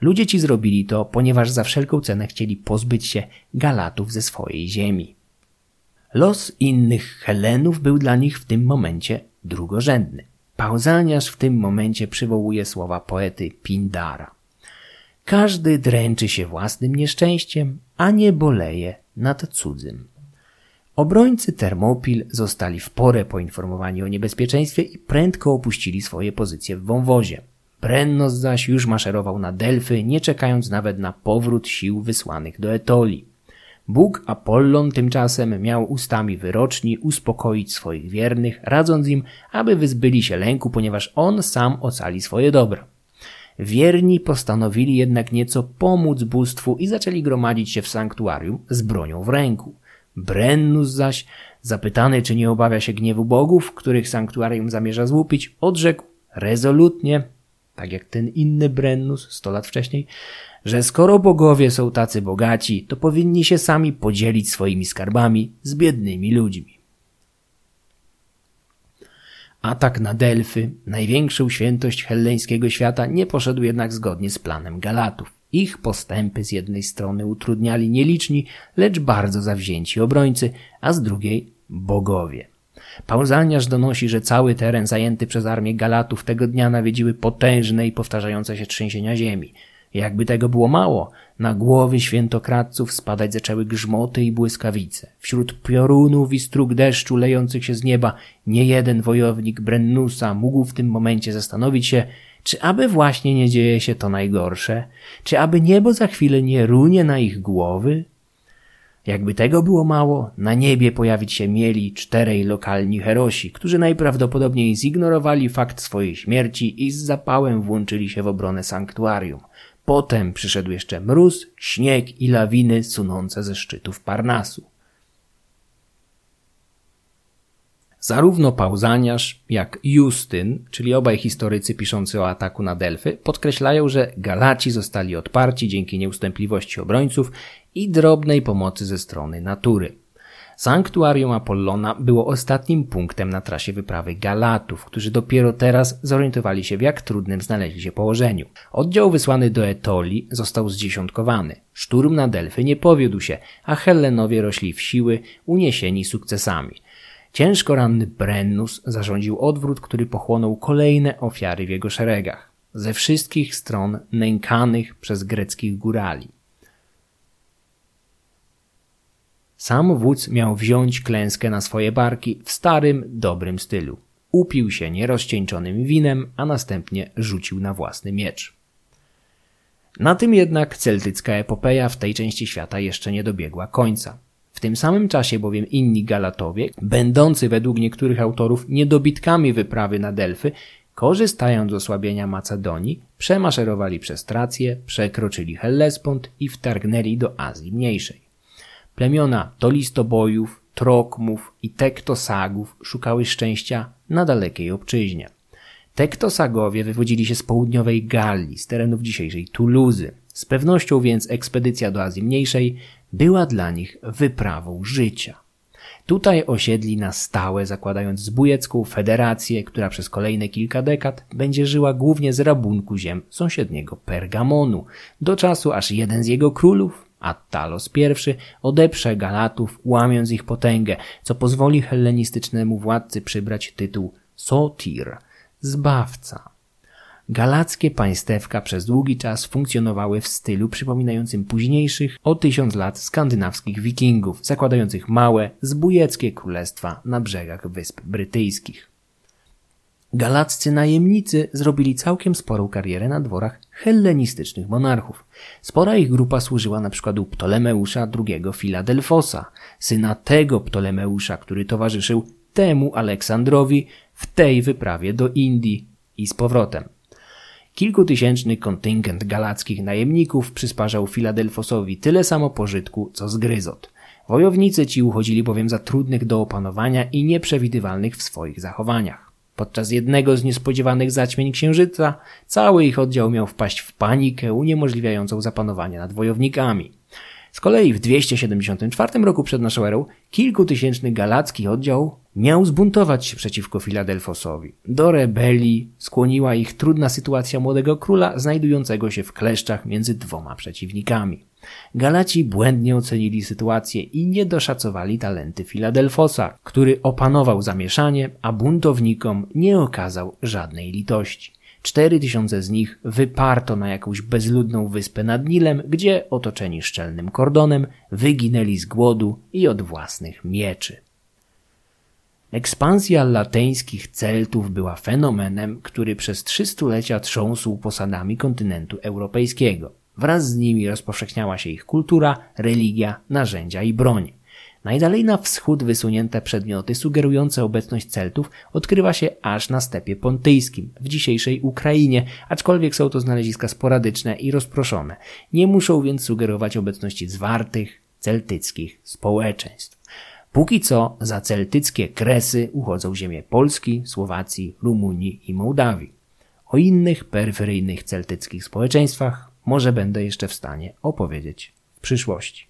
Ludzie ci zrobili to, ponieważ za wszelką cenę chcieli pozbyć się Galatów ze swojej ziemi. Los innych Helenów był dla nich w tym momencie drugorzędny. Pauzaniarz w tym momencie przywołuje słowa poety Pindara. Każdy dręczy się własnym nieszczęściem, a nie boleje nad cudzym. Obrońcy Termopil zostali w porę poinformowani o niebezpieczeństwie i prędko opuścili swoje pozycje w wąwozie. Brennos zaś już maszerował na Delfy, nie czekając nawet na powrót sił wysłanych do Etoli. Bóg Apollon tymczasem miał ustami wyroczni uspokoić swoich wiernych, radząc im, aby wyzbyli się lęku, ponieważ on sam ocali swoje dobro. Wierni postanowili jednak nieco pomóc bóstwu i zaczęli gromadzić się w sanktuarium z bronią w ręku. Brennus zaś, zapytany czy nie obawia się gniewu bogów, których sanktuarium zamierza złupić, odrzekł rezolutnie, tak jak ten inny Brennus sto lat wcześniej, że skoro bogowie są tacy bogaci, to powinni się sami podzielić swoimi skarbami z biednymi ludźmi. Atak na Delfy, największą świętość helleńskiego świata, nie poszedł jednak zgodnie z planem Galatów. Ich postępy z jednej strony utrudniali nieliczni, lecz bardzo zawzięci obrońcy, a z drugiej bogowie. Pauzaniarz donosi, że cały teren zajęty przez armię Galatów tego dnia nawiedziły potężne i powtarzające się trzęsienia ziemi. Jakby tego było mało, na głowy świętokradców spadać zaczęły grzmoty i błyskawice. Wśród piorunów i strug deszczu lejących się z nieba nie jeden wojownik Brennusa mógł w tym momencie zastanowić się, czy aby właśnie nie dzieje się to najgorsze? Czy aby niebo za chwilę nie runie na ich głowy? Jakby tego było mało, na niebie pojawić się mieli czterej lokalni herosi, którzy najprawdopodobniej zignorowali fakt swojej śmierci i z zapałem włączyli się w obronę sanktuarium. Potem przyszedł jeszcze mróz, śnieg i lawiny sunące ze szczytów Parnasu. Zarówno Pauzaniarz, jak Justyn, czyli obaj historycy piszący o ataku na Delfy, podkreślają, że Galaci zostali odparci dzięki nieustępliwości obrońców i drobnej pomocy ze strony natury. Sanktuarium Apollona było ostatnim punktem na trasie wyprawy Galatów, którzy dopiero teraz zorientowali się w jak trudnym znaleźli się położeniu. Oddział wysłany do Etoli został zdziesiątkowany. Szturm na Delfy nie powiódł się, a Hellenowie rośli w siły, uniesieni sukcesami. Ciężko ranny Brennus zarządził odwrót, który pochłonął kolejne ofiary w jego szeregach. Ze wszystkich stron nękanych przez greckich górali. Sam wódz miał wziąć klęskę na swoje barki w starym, dobrym stylu. Upił się nierozcieńczonym winem, a następnie rzucił na własny miecz. Na tym jednak celtycka epopeja w tej części świata jeszcze nie dobiegła końca. W tym samym czasie bowiem inni Galatowie, będący według niektórych autorów niedobitkami wyprawy na Delfy, korzystając z osłabienia Macedonii, przemaszerowali przez Trację, przekroczyli Hellespont i wtargnęli do Azji Mniejszej. Plemiona Tolistobojów, Trokmów i Tektosagów szukały szczęścia na dalekiej obczyźnie. Tektosagowie wywodzili się z południowej Galii, z terenów dzisiejszej Tuluzy. Z pewnością więc ekspedycja do Azji Mniejszej była dla nich wyprawą życia. Tutaj osiedli na stałe, zakładając zbójecką federację, która przez kolejne kilka dekad będzie żyła głównie z rabunku ziem sąsiedniego Pergamonu, do czasu aż jeden z jego królów, Attalos I, odeprze Galatów, łamiąc ich potęgę, co pozwoli hellenistycznemu władcy przybrać tytuł Sotir, zbawca. Galackie państewka przez długi czas funkcjonowały w stylu przypominającym późniejszych o tysiąc lat skandynawskich wikingów, zakładających małe, zbójeckie królestwa na brzegach Wysp Brytyjskich. Galaccy najemnicy zrobili całkiem sporą karierę na dworach hellenistycznych monarchów. Spora ich grupa służyła na przykład u Ptolemeusza II Filadelfosa, syna tego Ptolemeusza, który towarzyszył temu Aleksandrowi w tej wyprawie do Indii i z powrotem. Kilkutysięczny kontyngent galackich najemników przysparzał Filadelfosowi tyle samo pożytku, co zgryzot. Wojownicy ci uchodzili bowiem za trudnych do opanowania i nieprzewidywalnych w swoich zachowaniach. Podczas jednego z niespodziewanych zaćmień księżyca cały ich oddział miał wpaść w panikę uniemożliwiającą zapanowanie nad wojownikami. Z kolei w 274 roku przed naszą erą kilkutysięczny galacki oddział miał zbuntować się przeciwko Filadelfosowi. Do rebelii skłoniła ich trudna sytuacja młodego króla znajdującego się w kleszczach między dwoma przeciwnikami. Galaci błędnie ocenili sytuację i nie doszacowali talenty Filadelfosa, który opanował zamieszanie, a buntownikom nie okazał żadnej litości. Cztery tysiące z nich wyparto na jakąś bezludną wyspę nad Nilem, gdzie otoczeni szczelnym kordonem wyginęli z głodu i od własnych mieczy. Ekspansja lateńskich Celtów była fenomenem, który przez trzy stulecia trząsł posadami kontynentu europejskiego. Wraz z nimi rozpowszechniała się ich kultura, religia, narzędzia i broń. Najdalej na wschód wysunięte przedmioty sugerujące obecność Celtów odkrywa się aż na stepie pontyjskim, w dzisiejszej Ukrainie, aczkolwiek są to znaleziska sporadyczne i rozproszone. Nie muszą więc sugerować obecności zwartych, celtyckich społeczeństw. Póki co za celtyckie kresy uchodzą ziemie Polski, Słowacji, Rumunii i Mołdawii. O innych peryferyjnych celtyckich społeczeństwach może będę jeszcze w stanie opowiedzieć w przyszłości.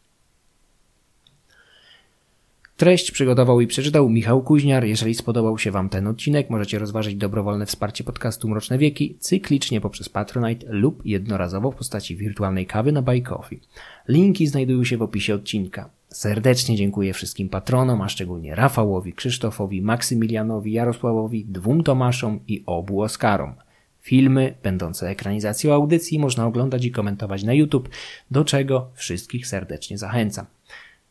Treść przygotował i przeczytał Michał Kuźniar. Jeżeli spodobał się Wam ten odcinek, możecie rozważyć dobrowolne wsparcie podcastu Mroczne Wieki cyklicznie poprzez Patronite lub jednorazowo w postaci wirtualnej kawy na Buy Coffee. Linki znajdują się w opisie odcinka. Serdecznie dziękuję wszystkim patronom, a szczególnie Rafałowi, Krzysztofowi, Maksymilianowi, Jarosławowi, dwóm Tomaszom i obu Oskarom. Filmy będące ekranizacją audycji można oglądać i komentować na YouTube, do czego wszystkich serdecznie zachęcam.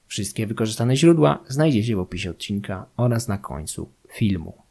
Wszystkie wykorzystane źródła znajdziecie w opisie odcinka oraz na końcu filmu.